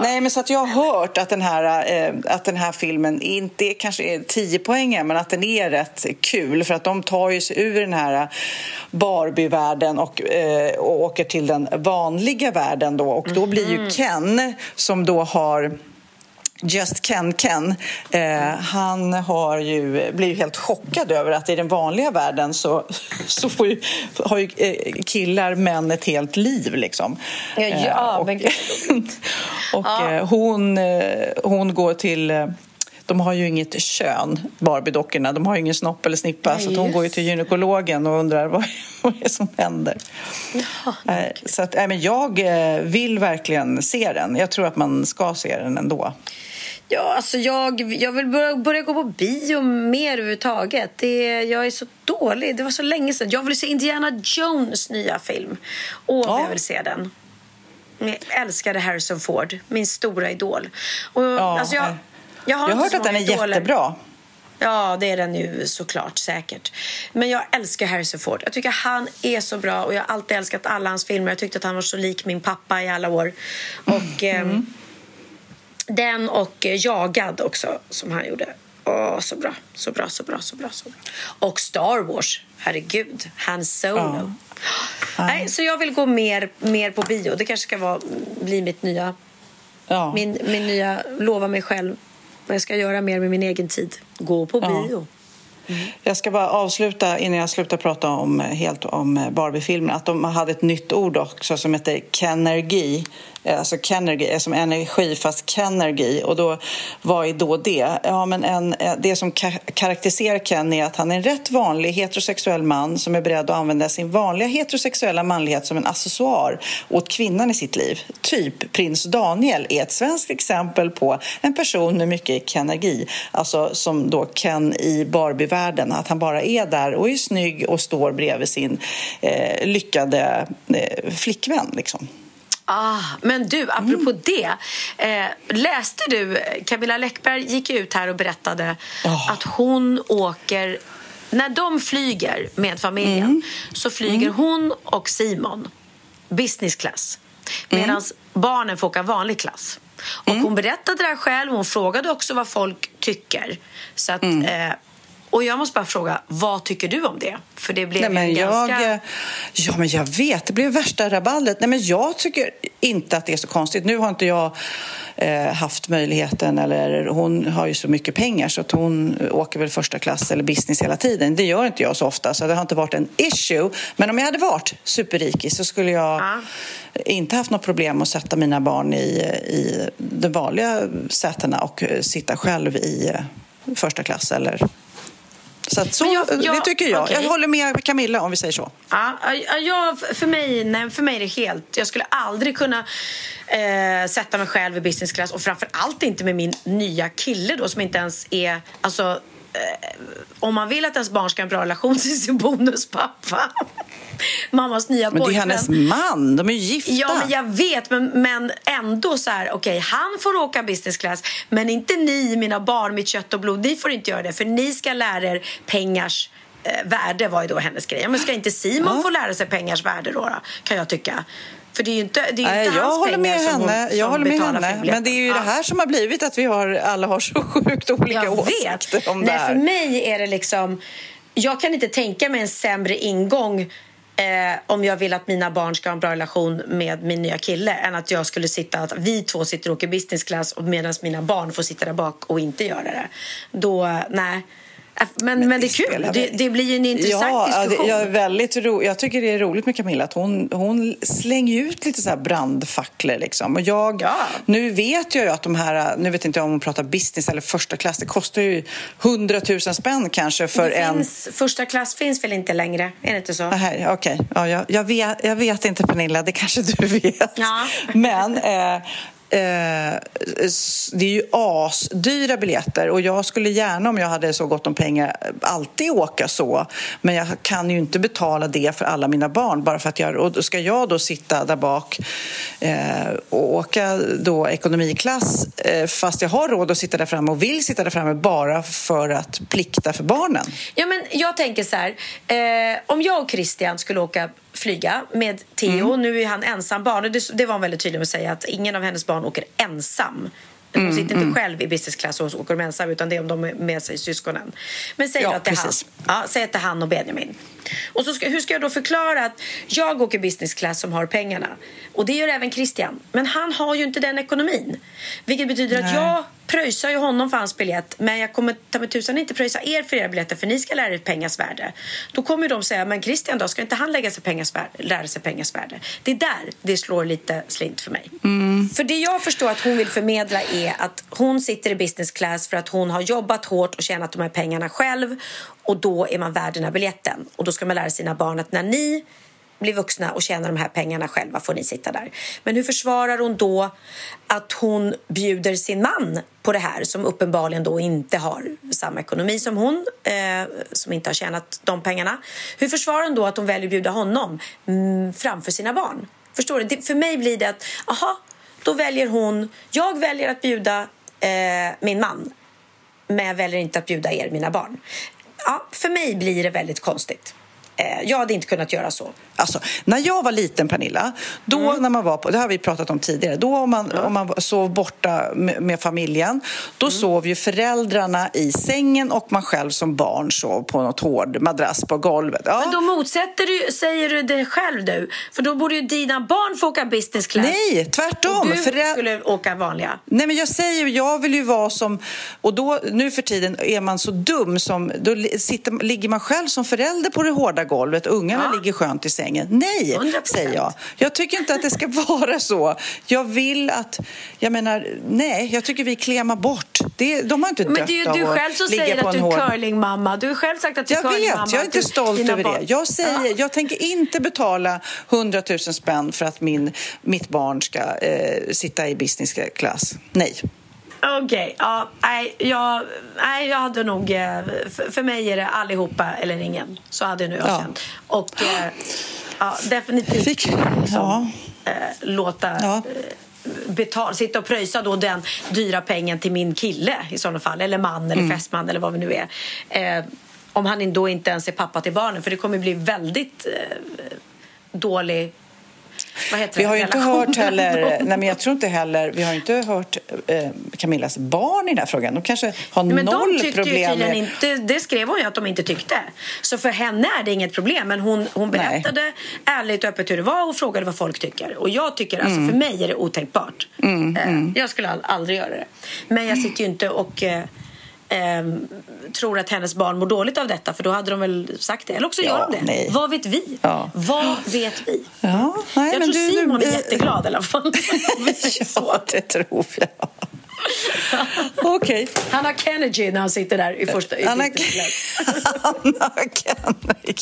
Speaker 1: Nej, men så att jag har hört att den här, eh, att den här filmen inte kanske är 10 poäng men att den är rätt kul för att de tar ju sig ur den här Barbie-världen och, eh, och åker till den vanliga världen då och då blir ju Ken som då har Just Ken Ken, eh, han har ju, blir ju helt chockad över att i den vanliga världen så, så får ju, har ju eh, killar män ett helt liv. Liksom.
Speaker 2: Ja, ja,
Speaker 1: Eh, och
Speaker 2: men
Speaker 1: och
Speaker 2: Ja.
Speaker 1: eh, hon, eh, hon går till... De har ju inget kön, Barbie-dockorna. De har ju ingen snopp eller snippa.
Speaker 2: Nej,
Speaker 1: så hon går ju till gynekologen och undrar vad, vad är det som händer. Eh, så att, nej, men jag vill verkligen se den. Jag tror att man ska se den ändå.
Speaker 2: Ja, alltså jag, jag vill börja, börja gå på bio mer överhuvudtaget. Det, jag är så dålig. Det var så länge sedan. Jag vill se Indiana Jones nya film. Åh,
Speaker 1: Ja.
Speaker 2: jag vill se den. Jag älskade Harrison Ford, min stora idol. Och,
Speaker 1: Ja,
Speaker 2: alltså jag, jag har
Speaker 1: Jag har hört att den är
Speaker 2: idoler.
Speaker 1: jättebra.
Speaker 2: Ja, det är den ju såklart säkert. Men jag älskar Harrison Ford. Jag tycker han är så bra och jag har alltid älskat alla hans filmer. Jag tyckte att han var så lik min pappa i alla år. Och ehm, den och eh, Jagad också som han gjorde. Åh, så bra, så bra, så bra, så bra, så bra. Och Star Wars, herregud. Han Solo. Nej, så jag vill gå mer, mer på bio. Det kanske ska vara, bli mitt nya,
Speaker 1: Ja.
Speaker 2: min, min nya, lova mig själv vad jag ska göra mer med min egen tid. Gå på
Speaker 1: Ja.
Speaker 2: bio.
Speaker 1: Jag ska bara avsluta innan jag slutar prata om, helt om Barbie-filmen att de hade ett nytt ord också som heter Kenergy. Eh, alltså Kenergy eh, som energi fast Kenergy. Och då, vad är då det? Ja, men en, eh, det som karaktäriserar Ken är att han är en rätt vanlig heterosexuell man som är beredd att använda sin vanliga heterosexuella manlighet som en accessoar åt kvinnan i sitt liv. Typ prins Daniel är ett svenskt exempel på en person med mycket kenergi. Alltså som då Ken i Barbie-världen. Att han bara är där och är snygg och står bredvid sin eh, lyckade eh, flickvän. Liksom.
Speaker 2: Ah, men du, apropå
Speaker 1: Mm.
Speaker 2: det. Eh, läste du, Camilla Läckberg gick ut här och berättade
Speaker 1: Ja.
Speaker 2: att hon åker... När de flyger med familjen
Speaker 1: Mm.
Speaker 2: så flyger hon och Simon business class
Speaker 1: Mm.
Speaker 2: medan barnen får åka vanlig klass. Och Hon berättade det här själv. Hon frågade också vad folk tycker. Så att,
Speaker 1: Mm.
Speaker 2: eh, och jag måste bara fråga, vad tycker du om det? För det blev
Speaker 1: Nej, men
Speaker 2: ganska...
Speaker 1: jag, ja, men jag vet. Det blev värsta rabaldet. Nej, men jag tycker inte att det är så konstigt. Nu har inte jag eh, haft möjligheten, eller hon har ju så mycket pengar så att hon åker väl första klass eller business hela tiden. Det gör inte jag så ofta, så det har inte varit en issue. Men om jag hade varit superrik så skulle jag
Speaker 2: Ja.
Speaker 1: inte haft något problem att sätta mina barn i, i de vanliga sätena och eh, sitta själv i eh, första klass eller Så, att så
Speaker 2: Men jag- jag-
Speaker 1: det tycker jag.
Speaker 2: okej.
Speaker 1: Jag håller med Camilla om vi säger så.
Speaker 2: Ja, ja, jag, för, mig, nej, för mig är det helt... Jag skulle aldrig kunna eh, sätta mig själv i business class och framför allt inte med min nya kille då som inte ens är... Alltså, eh, om man vill att ens barn ska ha en bra relation till sin bonuspappa mammas nya
Speaker 1: Men det är
Speaker 2: pojkvän.
Speaker 1: hennes man, de är ju gifta.
Speaker 2: Ja, men jag vet, men, men ändå så här, okej, han får åka business class, men inte ni, mina barn, mitt kött och blod, ni får inte göra det, för ni ska lära er pengars eh, värde var ju då hennes grej. Ja, Men ska inte Simon få lära sig pengars värde då, då, kan jag tycka? För det är ju inte, det är
Speaker 1: Nej,
Speaker 2: inte
Speaker 1: jag
Speaker 2: hans
Speaker 1: håller
Speaker 2: pengar
Speaker 1: med
Speaker 2: som hon,
Speaker 1: henne.
Speaker 2: som
Speaker 1: Jag håller med henne. Men det är ju
Speaker 2: Ja.
Speaker 1: det här som har blivit att vi har, alla har så sjukt olika
Speaker 2: Jag
Speaker 1: åsikter
Speaker 2: vet.
Speaker 1: om det
Speaker 2: Nej,
Speaker 1: här.
Speaker 2: för mig är det liksom... Jag kan inte tänka mig en sämre ingång eh, om jag vill att mina barn ska ha en bra relation med min nya kille än att jag skulle sitta, att vi två sitter och åker business class och medan mina barn får sitta där bak och inte göra det. Då, eh, nej. Äh, Men, men, det är kul. Det, det blir ju en intressant
Speaker 1: ja, ja,
Speaker 2: diskussion.
Speaker 1: är väldigt ro, jag tycker det är roligt med Camilla att hon, hon slänger ut lite så här brandfacklor. Liksom. Och jag,
Speaker 2: Ja.
Speaker 1: Nu vet jag ju att de här, nu vet inte jag om hon pratar business eller första klass, det kostar ju 100 000 spänn kanske för
Speaker 2: det
Speaker 1: en...
Speaker 2: finns, Första klass finns väl inte längre? Är det inte så?
Speaker 1: Okej, ja, jag, jag, vet, jag vet inte Pernilla, det kanske du vet.
Speaker 2: Ja.
Speaker 1: Men eh, eh, det är ju asdyra biljetter och jag skulle gärna om jag hade så gott om pengar alltid åka så. Men jag kan ju inte betala det för alla mina barn bara för att jag... Och ska jag då sitta där bak eh, och åka då ekonomiklass eh, fast jag har råd att sitta där framme och vill sitta där framme bara för att plikta för barnen.
Speaker 2: Ja, men jag tänker så här. Eh, om jag och Christian skulle åka flyga med Theo,
Speaker 1: Mm.
Speaker 2: nu är han ensam barn. Det, det var hon väldigt tydlig med att säga att ingen av hennes barn åker ensam. Hon
Speaker 1: Mm,
Speaker 2: sitter inte själv i business class och åker de ensam utan det är om de är med sig syskonen. Men säg
Speaker 1: Ja,
Speaker 2: att det är han. Ja, säg att det är han och Benjamin. Och så ska, hur ska jag då förklara att jag åker business class som har pengarna? Och det gör även Christian. Men han har ju inte den ekonomin. Vilket betyder att
Speaker 1: Nej.
Speaker 2: jag pröjsar ju honom för hans biljett men jag kommer ta med tusan inte pröjsa er för era biljetter för ni ska lära er pengars värde. Då kommer de säga, men Christian då, ska inte han lägga sig pengars värde, lära sig pengars värde? Det är där det slår lite slint för mig. För det jag förstår att hon vill förmedla är att hon sitter i business class för att hon har jobbat hårt och tjänat de här pengarna själv och då är man värd den här biljetten. Och då ska man lära sina barn att när ni blir vuxna och tjänar de här pengarna själva får ni sitta där. Men hur försvarar hon då att hon bjuder sin man på det här som uppenbarligen då inte har samma ekonomi som hon, eh, som inte har tjänat de pengarna. Hur försvarar hon då att hon väljer att bjuda honom mm, framför sina barn? Förstår du? Det, för mig blir det att, aha, då väljer hon, jag väljer att bjuda eh, min man men jag väljer inte att bjuda er, mina barn. Ja, för mig blir det väldigt konstigt. Eh, jag hade inte kunnat göra så.
Speaker 1: Alltså, när jag var liten, Pernilla, då
Speaker 2: Mm.
Speaker 1: när man var på, det har vi pratat om tidigare, då om man, om man sov borta med, med familjen, då
Speaker 2: Mm.
Speaker 1: sov ju föräldrarna i sängen och man själv som barn sov på något hård madrass på golvet. Ja.
Speaker 2: Men då motsätter du, säger du det själv du. För då borde ju dina barn få åka business class.
Speaker 1: Nej, tvärtom.
Speaker 2: Och du
Speaker 1: Förä-
Speaker 2: skulle åka vanliga.
Speaker 1: Nej, men jag säger jag vill ju vara som... Och då, nu för tiden är man så dum som... Då sitter, ligger man själv som förälder på det hårda golvet. Ungarna
Speaker 2: Ja.
Speaker 1: ligger skönt i sängen. Nej,
Speaker 2: 100%.
Speaker 1: säger jag. Jag tycker inte att det ska vara så. Jag vill att... Jag menar, nej, jag tycker vi klemar bort. Det, de har inte
Speaker 2: Men
Speaker 1: dött
Speaker 2: det är ju du själv som säger att du är curlingmamma. Du har själv sagt att du är
Speaker 1: jag
Speaker 2: curlingmamma.
Speaker 1: vet, jag är inte stolt över
Speaker 2: barn.
Speaker 1: det. Jag säger, jag tänker inte betala 100 000 spänn för att min, mitt barn ska eh, sitta i business class. Nej.
Speaker 2: Okej, ja, nej, jag, nej, jag hade nog... eh, För, för mig är det allihopa eller ingen. Så hade nu jag
Speaker 1: Ja.
Speaker 2: känt. Och eh, ja, definitivt
Speaker 1: Fick-
Speaker 2: liksom,
Speaker 1: ja.
Speaker 2: eh, låta...
Speaker 1: Ja.
Speaker 2: Betal, sitta och pröjsa då den dyra pengen till min kille i sådana fall. Eller man eller
Speaker 1: Mm.
Speaker 2: fästman eller vad vi nu är. Eh, om han då inte ens är pappa till barnen. För det kommer bli väldigt eh, dålig...
Speaker 1: Vi har ju inte hört heller, nej men jag tror inte heller, vi har inte hört eh, Camillas barn i den här frågan. De kanske har
Speaker 2: Men
Speaker 1: noll
Speaker 2: de
Speaker 1: problem med...
Speaker 2: inte, det skrev hon ju att de inte tyckte. Så för henne är det inget problem. Men hon, hon
Speaker 1: Nej.
Speaker 2: berättade ärligt och öppet hur det var och frågade vad folk tycker. Och jag tycker, alltså
Speaker 1: Mm.
Speaker 2: för mig är det otänkbart. Eh, Jag skulle aldrig göra det. Men jag sitter ju inte och eh, ehm, tror att hennes barn mår dåligt av detta. För då hade de väl sagt det. Eller också
Speaker 1: Ja,
Speaker 2: gör de det.
Speaker 1: nej.
Speaker 2: Vad vet vi?
Speaker 1: Ja.
Speaker 2: Vad vet vi?
Speaker 1: Ja, nej,
Speaker 2: jag
Speaker 1: men
Speaker 2: tror
Speaker 1: du,
Speaker 2: Simon
Speaker 1: du,
Speaker 2: är jätteglad i alla fall.
Speaker 1: Ja, det tror jag. Okej.
Speaker 2: Han har Kennedy när han sitter där i första
Speaker 1: Han har-
Speaker 2: class.
Speaker 1: Anna Kennedy.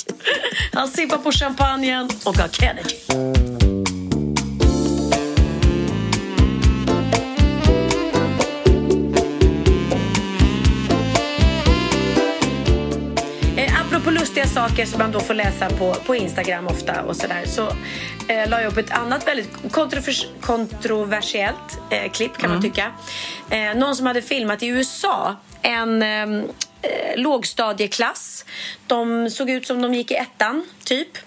Speaker 2: Han sippar på champagnen och har Kennedy. Apropå lustiga saker som man då får läsa på, på Instagram ofta och sådär så eh, la jag upp ett annat väldigt kontrovers- kontroversiellt eh, klipp kan man tycka. Eh, någon som hade filmat i USA en ehm, eh, lågstadieklass. De såg ut som de gick i ettan, typ.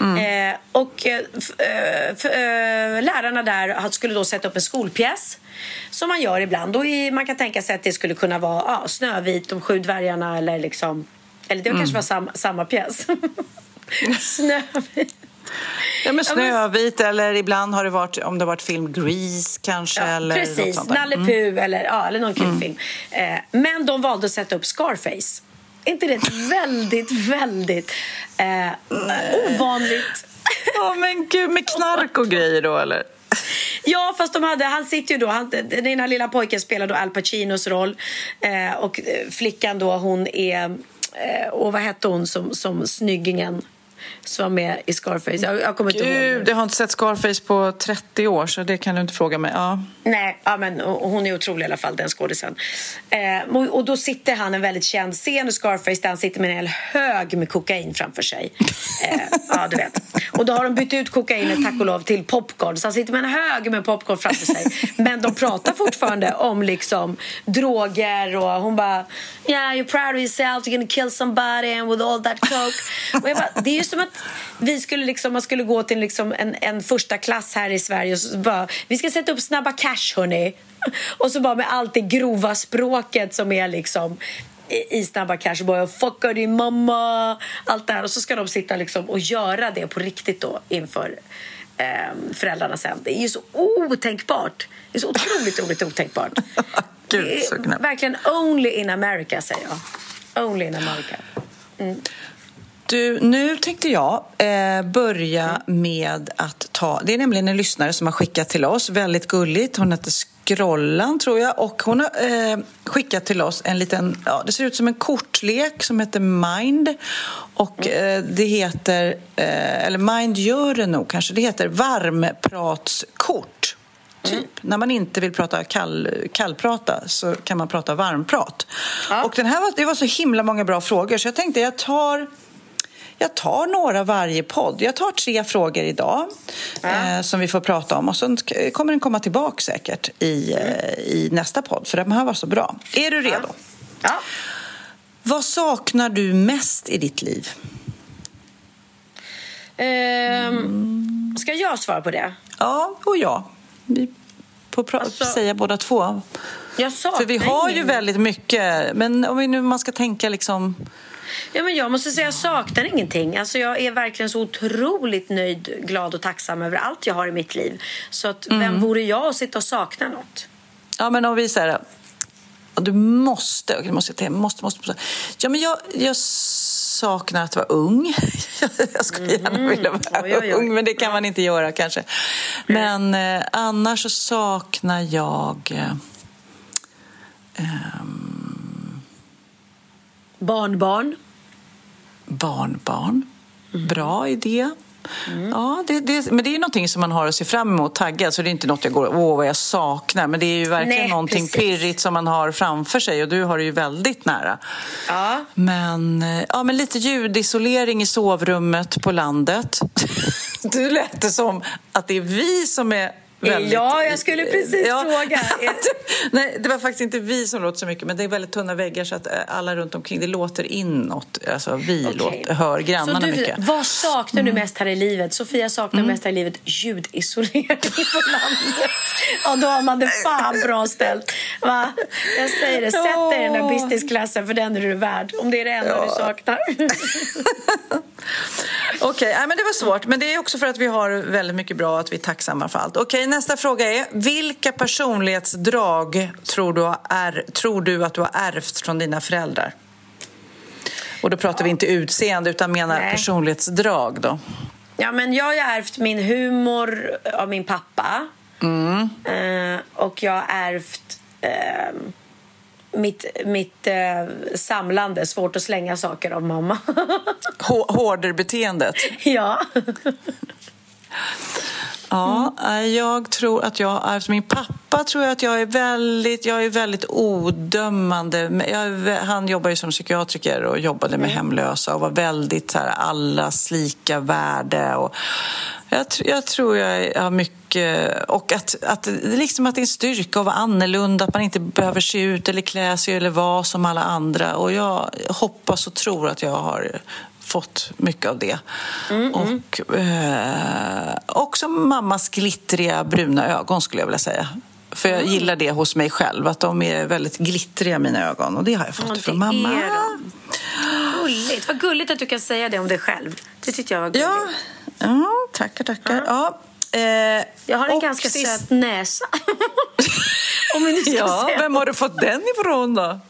Speaker 2: Eh, och eh, eh, eh, lärarna där skulle då sätta upp en skolpjäs som man gör ibland. Och i, man kan tänka sig att det skulle kunna vara ja, Snövit, De sju dvärgarna eller liksom... Eller det kanske var sam, samma pjäs. Snövit.
Speaker 1: Ja, men Snövit eller ibland har det varit, om det varit film Grease kanske.
Speaker 2: Ja,
Speaker 1: eller
Speaker 2: precis. Nalle Puh eller, ja, eller någon kul film. Eh, men de valde att sätta upp Scarface. Är inte det ett väldigt, väldigt eh, ovanligt...
Speaker 1: Ja, men gud, med knark och grejer då eller?
Speaker 2: Ja, fast de hade, han sitter ju då, han, den ena lilla pojken spelar då Al Pacinos roll eh, och eh, flickan då hon är, Eh, och vad hette hon som, som snyggingen? Som var med i Scarface? Jag, jag kommer inte ihåg.
Speaker 1: Gud, jag har inte sett Scarface på 30 år så det kan du inte fråga mig. Ja.
Speaker 2: Nej, ja, men hon är otrolig i alla fall, den skådisen. Eh, och, och då sitter han en väldigt känd scen i Scarface där han sitter med en hel hög med kokain framför sig. Eh, ja, du vet. Och då har de bytt ut kokainet, tack och lov, till popcorn. Så han sitter med en hög med popcorn framför sig. Men de pratar fortfarande om liksom droger och hon bara Yeah, you're proud of yourself, you're gonna kill somebody and with all that coke. Och jag bara, det är ju som att vi skulle liksom, man skulle gå till liksom en, en första klass här i Sverige och så bara, vi ska sätta upp Snabba Cash hörni. Och så bara med allt det grova språket som är liksom i i Snabba Cash. Bara fucka din mamma. Allt det här. Och så ska de sitta liksom och göra det på riktigt då inför eh, föräldrarna sen. Det är ju så otänkbart. Det är så otroligt, otroligt otänkbart.
Speaker 1: Gud,
Speaker 2: är verkligen only in America säger jag. Only in America.
Speaker 1: Du, nu tänkte jag eh, börja med att ta... Det är nämligen en lyssnare som har skickat till oss, väldigt gulligt. Hon heter Scrollan, tror jag. Och hon har eh, skickat till oss en liten... Ja, det ser ut som en kortlek som heter Mind. Och eh, det heter... Eh, eller Mind gör det nog kanske. Det heter varmpratskort. Typ. När man inte vill prata kall, kallprata så kan man prata varmprat. Och den här var, det var så himla många bra frågor så jag tänkte jag tar jag tar några varje podd. Jag tar tre frågor idag eh, som vi får prata om och sen k- kommer den komma tillbaka säkert i, eh, i nästa podd för de här var så bra. Är du redo?
Speaker 2: Ja.
Speaker 1: Vad saknar du mest i ditt liv?
Speaker 2: Ehm, ska jag svara på det?
Speaker 1: Ja och ja. Vi får
Speaker 2: Alltså,
Speaker 1: säga båda två.
Speaker 2: Jag saknar
Speaker 1: För vi har ju väldigt mycket, men om vi nu man ska tänka liksom...
Speaker 2: Ja, men jag måste säga jag saknar ingenting. Alltså, jag är verkligen så otroligt nöjd, glad och tacksam över allt jag har i mitt liv. Så att,
Speaker 1: Mm.
Speaker 2: vem vore jag att sitta och sakna något?
Speaker 1: Ja, men om vi säger du måste, du måste, jag måste, måste, måste. Ja, men jag, jag saknar att vara ung. Jag skulle gärna vilja vara
Speaker 2: Mm. Oj, oj, oj.
Speaker 1: ung, men det kan man inte göra kanske. Men eh, annars så saknar jag... Eh, ehm,
Speaker 2: Barnbarn.
Speaker 1: barnbarn.
Speaker 2: Mm.
Speaker 1: Bra idé. Ja, det, det, men det är någonting som man har att se fram emot taggad så det är inte något jag går åh vad jag saknar men det är ju verkligen
Speaker 2: Nej,
Speaker 1: någonting
Speaker 2: precis.
Speaker 1: pirrigt som man har framför sig och du har det ju väldigt nära.
Speaker 2: Ja.
Speaker 1: Men, eh, ja, men lite ljudisolering i sovrummet på landet. Du lät det som att det är vi som är väldigt...
Speaker 2: Ja, jag skulle precis fråga.
Speaker 1: Nej, det var faktiskt inte vi som låter så mycket, men det är väldigt tunna väggar så att eh, alla runt omkring, det låter inåt. Alltså vi
Speaker 2: Okej.
Speaker 1: låter, hör grannarna
Speaker 2: Så du,
Speaker 1: mycket.
Speaker 2: Vad saknar
Speaker 1: Mm.
Speaker 2: du mest här i livet? Sofia saknar mest här i livet ljudisolering på landet. Ja, då har man det fan bra ställt. Va? Jag säger det, sätt dig i den där
Speaker 1: Ja.
Speaker 2: businessklassen för den är du värd. Om det är det enda du saknar.
Speaker 1: Okej, nej, men det var svårt. Men det är också för att vi har väldigt mycket bra att vi är tacksamma för allt. Okej, nästa fråga är. Vilka personlighetsdrag tror du, är, tror du att du har ärvt från dina föräldrar? Och då pratar vi inte utseende utan menar
Speaker 2: Nej.
Speaker 1: personlighetsdrag då.
Speaker 2: Ja, men jag har ärvt min humor av min pappa.
Speaker 1: Mm.
Speaker 2: Eh, och jag har ärvt eh, mitt, mitt eh, samlande. Svårt att slänga saker av mamma.
Speaker 1: Hårderbeteendet.
Speaker 2: ja.
Speaker 1: Ja, mm. jag tror att jag, alltså min pappa tror jag att jag är väldigt, jag är väldigt odömande. Jag, han jobbar ju som psykiatriker och jobbade med hemlösa och var väldigt så här, allas lika värde. Och jag, jag tror jag har mycket... Och att, att, liksom att det är en styrka att vara annorlunda, att man inte behöver se ut eller klä sig eller vara som alla andra. Och jag hoppas och tror att jag har fått mycket av det. Mm, och eh, också mammas glittriga bruna ögon skulle jag vilja säga. För jag mm. gillar det hos mig själv, att de är väldigt glittriga mina ögon. Och det har jag fått ja, från mamma.
Speaker 2: Gulligt. Vad gulligt att du kan säga det om dig själv. Det tyckte jag var gulligt.
Speaker 1: Ja, ja tackar, tackar. Ja.
Speaker 2: Eh, jag har en ganska sist... söt näsa.
Speaker 1: om nu ska ja, säga. Vem har du fått den ifrån då?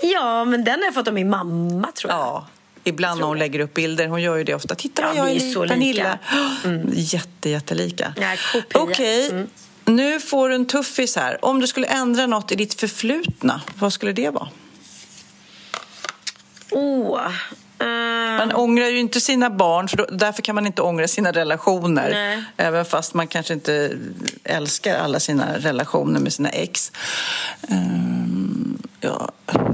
Speaker 2: Ja, men den har jag fått av min mamma tror jag.
Speaker 1: Ja. Ibland när hon lägger upp bilder. Hon gör ju det ofta. Titta ja, jag är, så Pernilla. Mm. Jätte, jättelika. Okej, okay. mm. nu får du en tuffis här. Om du skulle ändra något i ditt förflutna, vad skulle det vara?
Speaker 2: Åh, oh.
Speaker 1: Man ångrar ju inte sina barn, för då, därför kan man inte ångra sina relationer. Nej. Även fast man kanske inte älskar alla sina relationer med sina ex. Um, ja.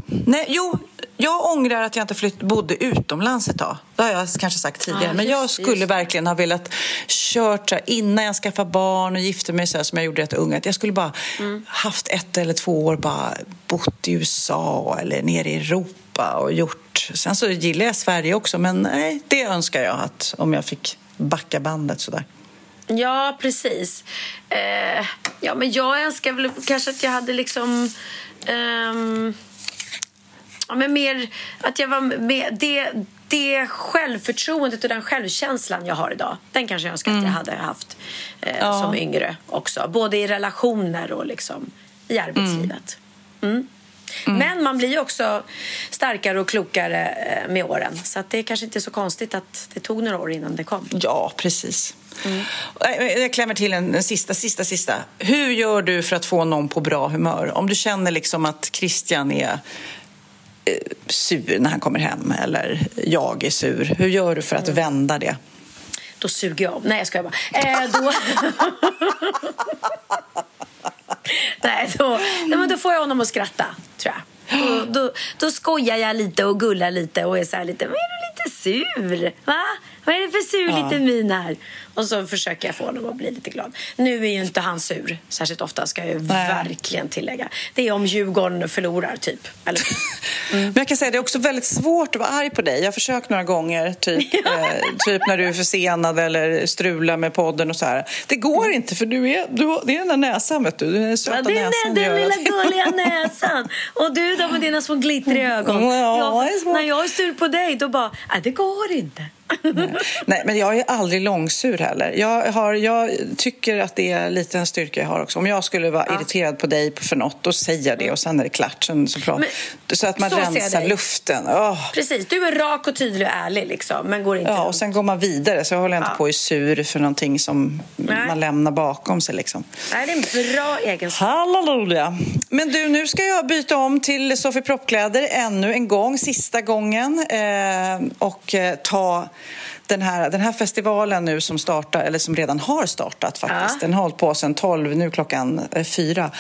Speaker 1: Nej, jo, jag ångrar att jag inte flytt, bodde utomlands ett tag. Det har jag kanske sagt tidigare. Ah, men jag skulle just. verkligen ha velat kört innan jag skaffade barn och gifte mig så här, som jag gjorde rätt ung. Att jag skulle bara mm. haft ett eller två år bara bott i USA eller nere i Europa och gjort. Sen så gillar jag Sverige också, men nej, det önskar jag att om jag fick backa bandet sådär.
Speaker 2: Ja, precis. Eh, ja, men jag önskar väl kanske att jag hade liksom... Um Ja, men mer att jag var med, det, det självförtroendet och den självkänslan jag har idag, den kanske jag önskar mm. att jag hade haft eh, ja. som yngre också. Både i relationer och liksom i arbetslivet. Mm. Mm. mm. Men man blir ju också starkare och klokare eh, med åren. Så att det är kanske inte så konstigt att det tog några år innan det kom.
Speaker 1: Ja, precis. Mm. Jag klämmer till en, en sista, sista, sista. Hur gör du för att få någon på bra humör? Om du känner liksom att Christian är sur när han kommer hem eller jag är sur. Hur gör du för att mm. vända det?
Speaker 2: Då suger jag av. Nej, jag skojar bara. Eh, då... Nej, då, nej, men då får jag honom att skratta, tror jag. Då, då, då skojar jag lite och gullar lite och är så här lite, men är du lite sur? Va? Vad är det för sur ja. liten min här? Och så försöker jag få honom att bli lite glad. Nu är ju inte han sur särskilt ofta, ska jag Nej. verkligen tillägga. Det är om Djurgården förlorar, typ. Eller...
Speaker 1: Mm. Men jag kan säga det är också väldigt svårt att vara arg på dig. Jag har försökt några gånger, typ, eh, typ när du är försenad eller strular med podden och så här. Det går inte, för du är, du, det är den där näsan, vet du. Den söta ja,
Speaker 2: det är
Speaker 1: näsan.
Speaker 2: Den lilla gulliga näsan. Och du då med dina små glittriga ögon. Ja, jag, när jag är sur på dig, då bara, det går inte.
Speaker 1: Nej. men jag är aldrig långsur heller. Jag, har, jag tycker att det är lite en styrka jag har också. Om jag skulle vara ja. irriterad på dig för något, då säger jag det och sen är det klart. Sen, så, men, så att man så rensar luften. Oh.
Speaker 2: Precis, du är rak och tydlig och ärlig liksom, men går inte
Speaker 1: Ja, runt. och sen går man vidare. Så jag håller inte ja. på i sur för någonting som Nej. man lämnar bakom sig. Liksom.
Speaker 2: Nej, det är en bra egenskap.
Speaker 1: Halleluja! Men du, nu ska jag byta om till Sofie Proppkläder ännu en gång, sista gången. Eh, och eh, ta den här, den här festivalen nu som startar, eller som redan har startat faktiskt, ja. den har hållit på sedan 12, nu klockan fyra.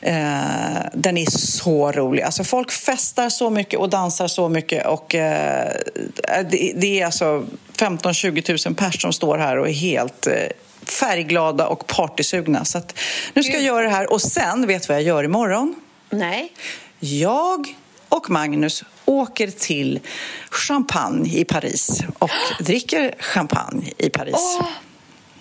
Speaker 1: Eh, den är så rolig. Alltså folk festar så mycket och dansar så mycket och eh, det, det, är alltså 15-20 000 personer som står här och är helt eh, färgglada och partysugna. Så att, nu ska jag göra det här och sen, vet du vad jag gör imorgon?
Speaker 2: Nej.
Speaker 1: Jag och Magnus åker till Champagne i Paris och dricker champagne i Paris.
Speaker 2: Oh.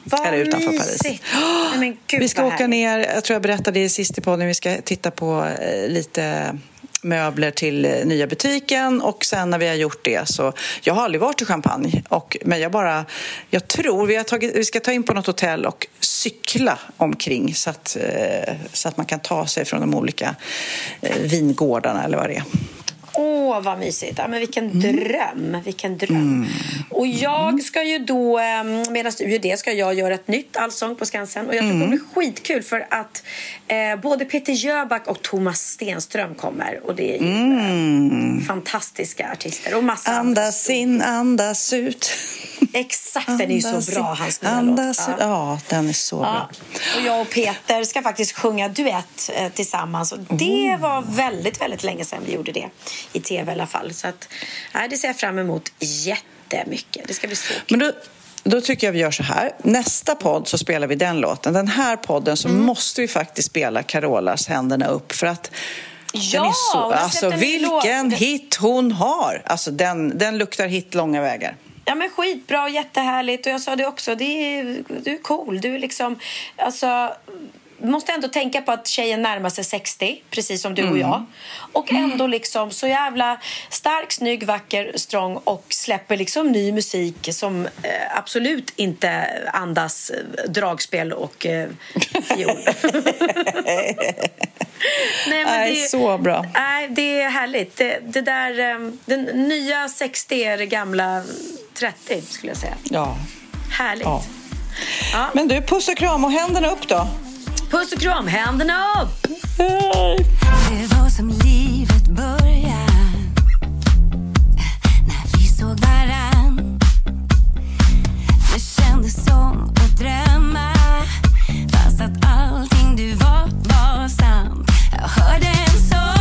Speaker 2: Vad Eller utanför.
Speaker 1: Paris. Oh, Nej, vi ska åka ner, jag tror jag berättade det sist i podden, vi ska titta på eh, lite möbler till eh, nya butiken och sen när vi har gjort det så... Jag har aldrig varit i Champagne, och, men jag bara... Jag tror vi, har tagit, vi ska ta in på något hotell och cykla omkring så att, eh, så att man kan ta sig från de olika vingårdarna eller vad det är.
Speaker 2: Åh, vad mysigt. Ja, men vilken dröm. Vilken dröm. Och jag ska ju då, eh, medan du gör det, ska jag göra ett nytt Allsång på Skansen. Och jag tror det kommer bli skitkul för att eh, både Peter Jöback och Thomas Stenström kommer. Och det är ju eh, fantastiska artister. Och massa
Speaker 1: Andas in, andas ut.
Speaker 2: Exakt, den är ju
Speaker 1: Andas
Speaker 2: så bra, hans nya
Speaker 1: andas
Speaker 2: låt.
Speaker 1: Ja, den är så
Speaker 2: Ja.
Speaker 1: bra.
Speaker 2: Och jag och Peter ska faktiskt sjunga duett eh, tillsammans. Och det
Speaker 1: Mm.
Speaker 2: var väldigt, väldigt länge sedan vi gjorde det. I tv i alla fall. Så att, nej, det ser jag fram emot jättemycket. Det ska bli så kul.
Speaker 1: Men då, då tycker jag vi gör så här. Nästa podd så spelar vi den låten. Den här podden så
Speaker 2: Mm.
Speaker 1: måste vi faktiskt spela Carolas Händerna upp för att
Speaker 2: Ja,
Speaker 1: den är
Speaker 2: hon
Speaker 1: så, alltså vilken hit hon har! Alltså den, den luktar hit långa vägar.
Speaker 2: Ja, men skitbra, jättehärligt. Och jag sa det också, det är, du är cool. Du är liksom, alltså, måste ändå tänka på att tjejen närmar sig 60, precis som du och jag. Och ändå liksom så jävla stark, snygg, vacker, strong och släpper liksom ny musik som eh, absolut inte andas eh, dragspel och eh, fiol. Nej,
Speaker 1: Nej, så bra.
Speaker 2: Nej, det är härligt. Det, det där, eh, den nya 60 är det gamla 30, skulle jag säga.
Speaker 1: Ja.
Speaker 2: Härligt.
Speaker 1: Ja.
Speaker 2: Ja.
Speaker 1: Men du, puss och kram och händerna upp då.
Speaker 2: Puss och kram, händerna upp!
Speaker 4: Det var som livet började När vi såg varann Det kändes som att drömma Fast att allting du var var sant Jag hörde en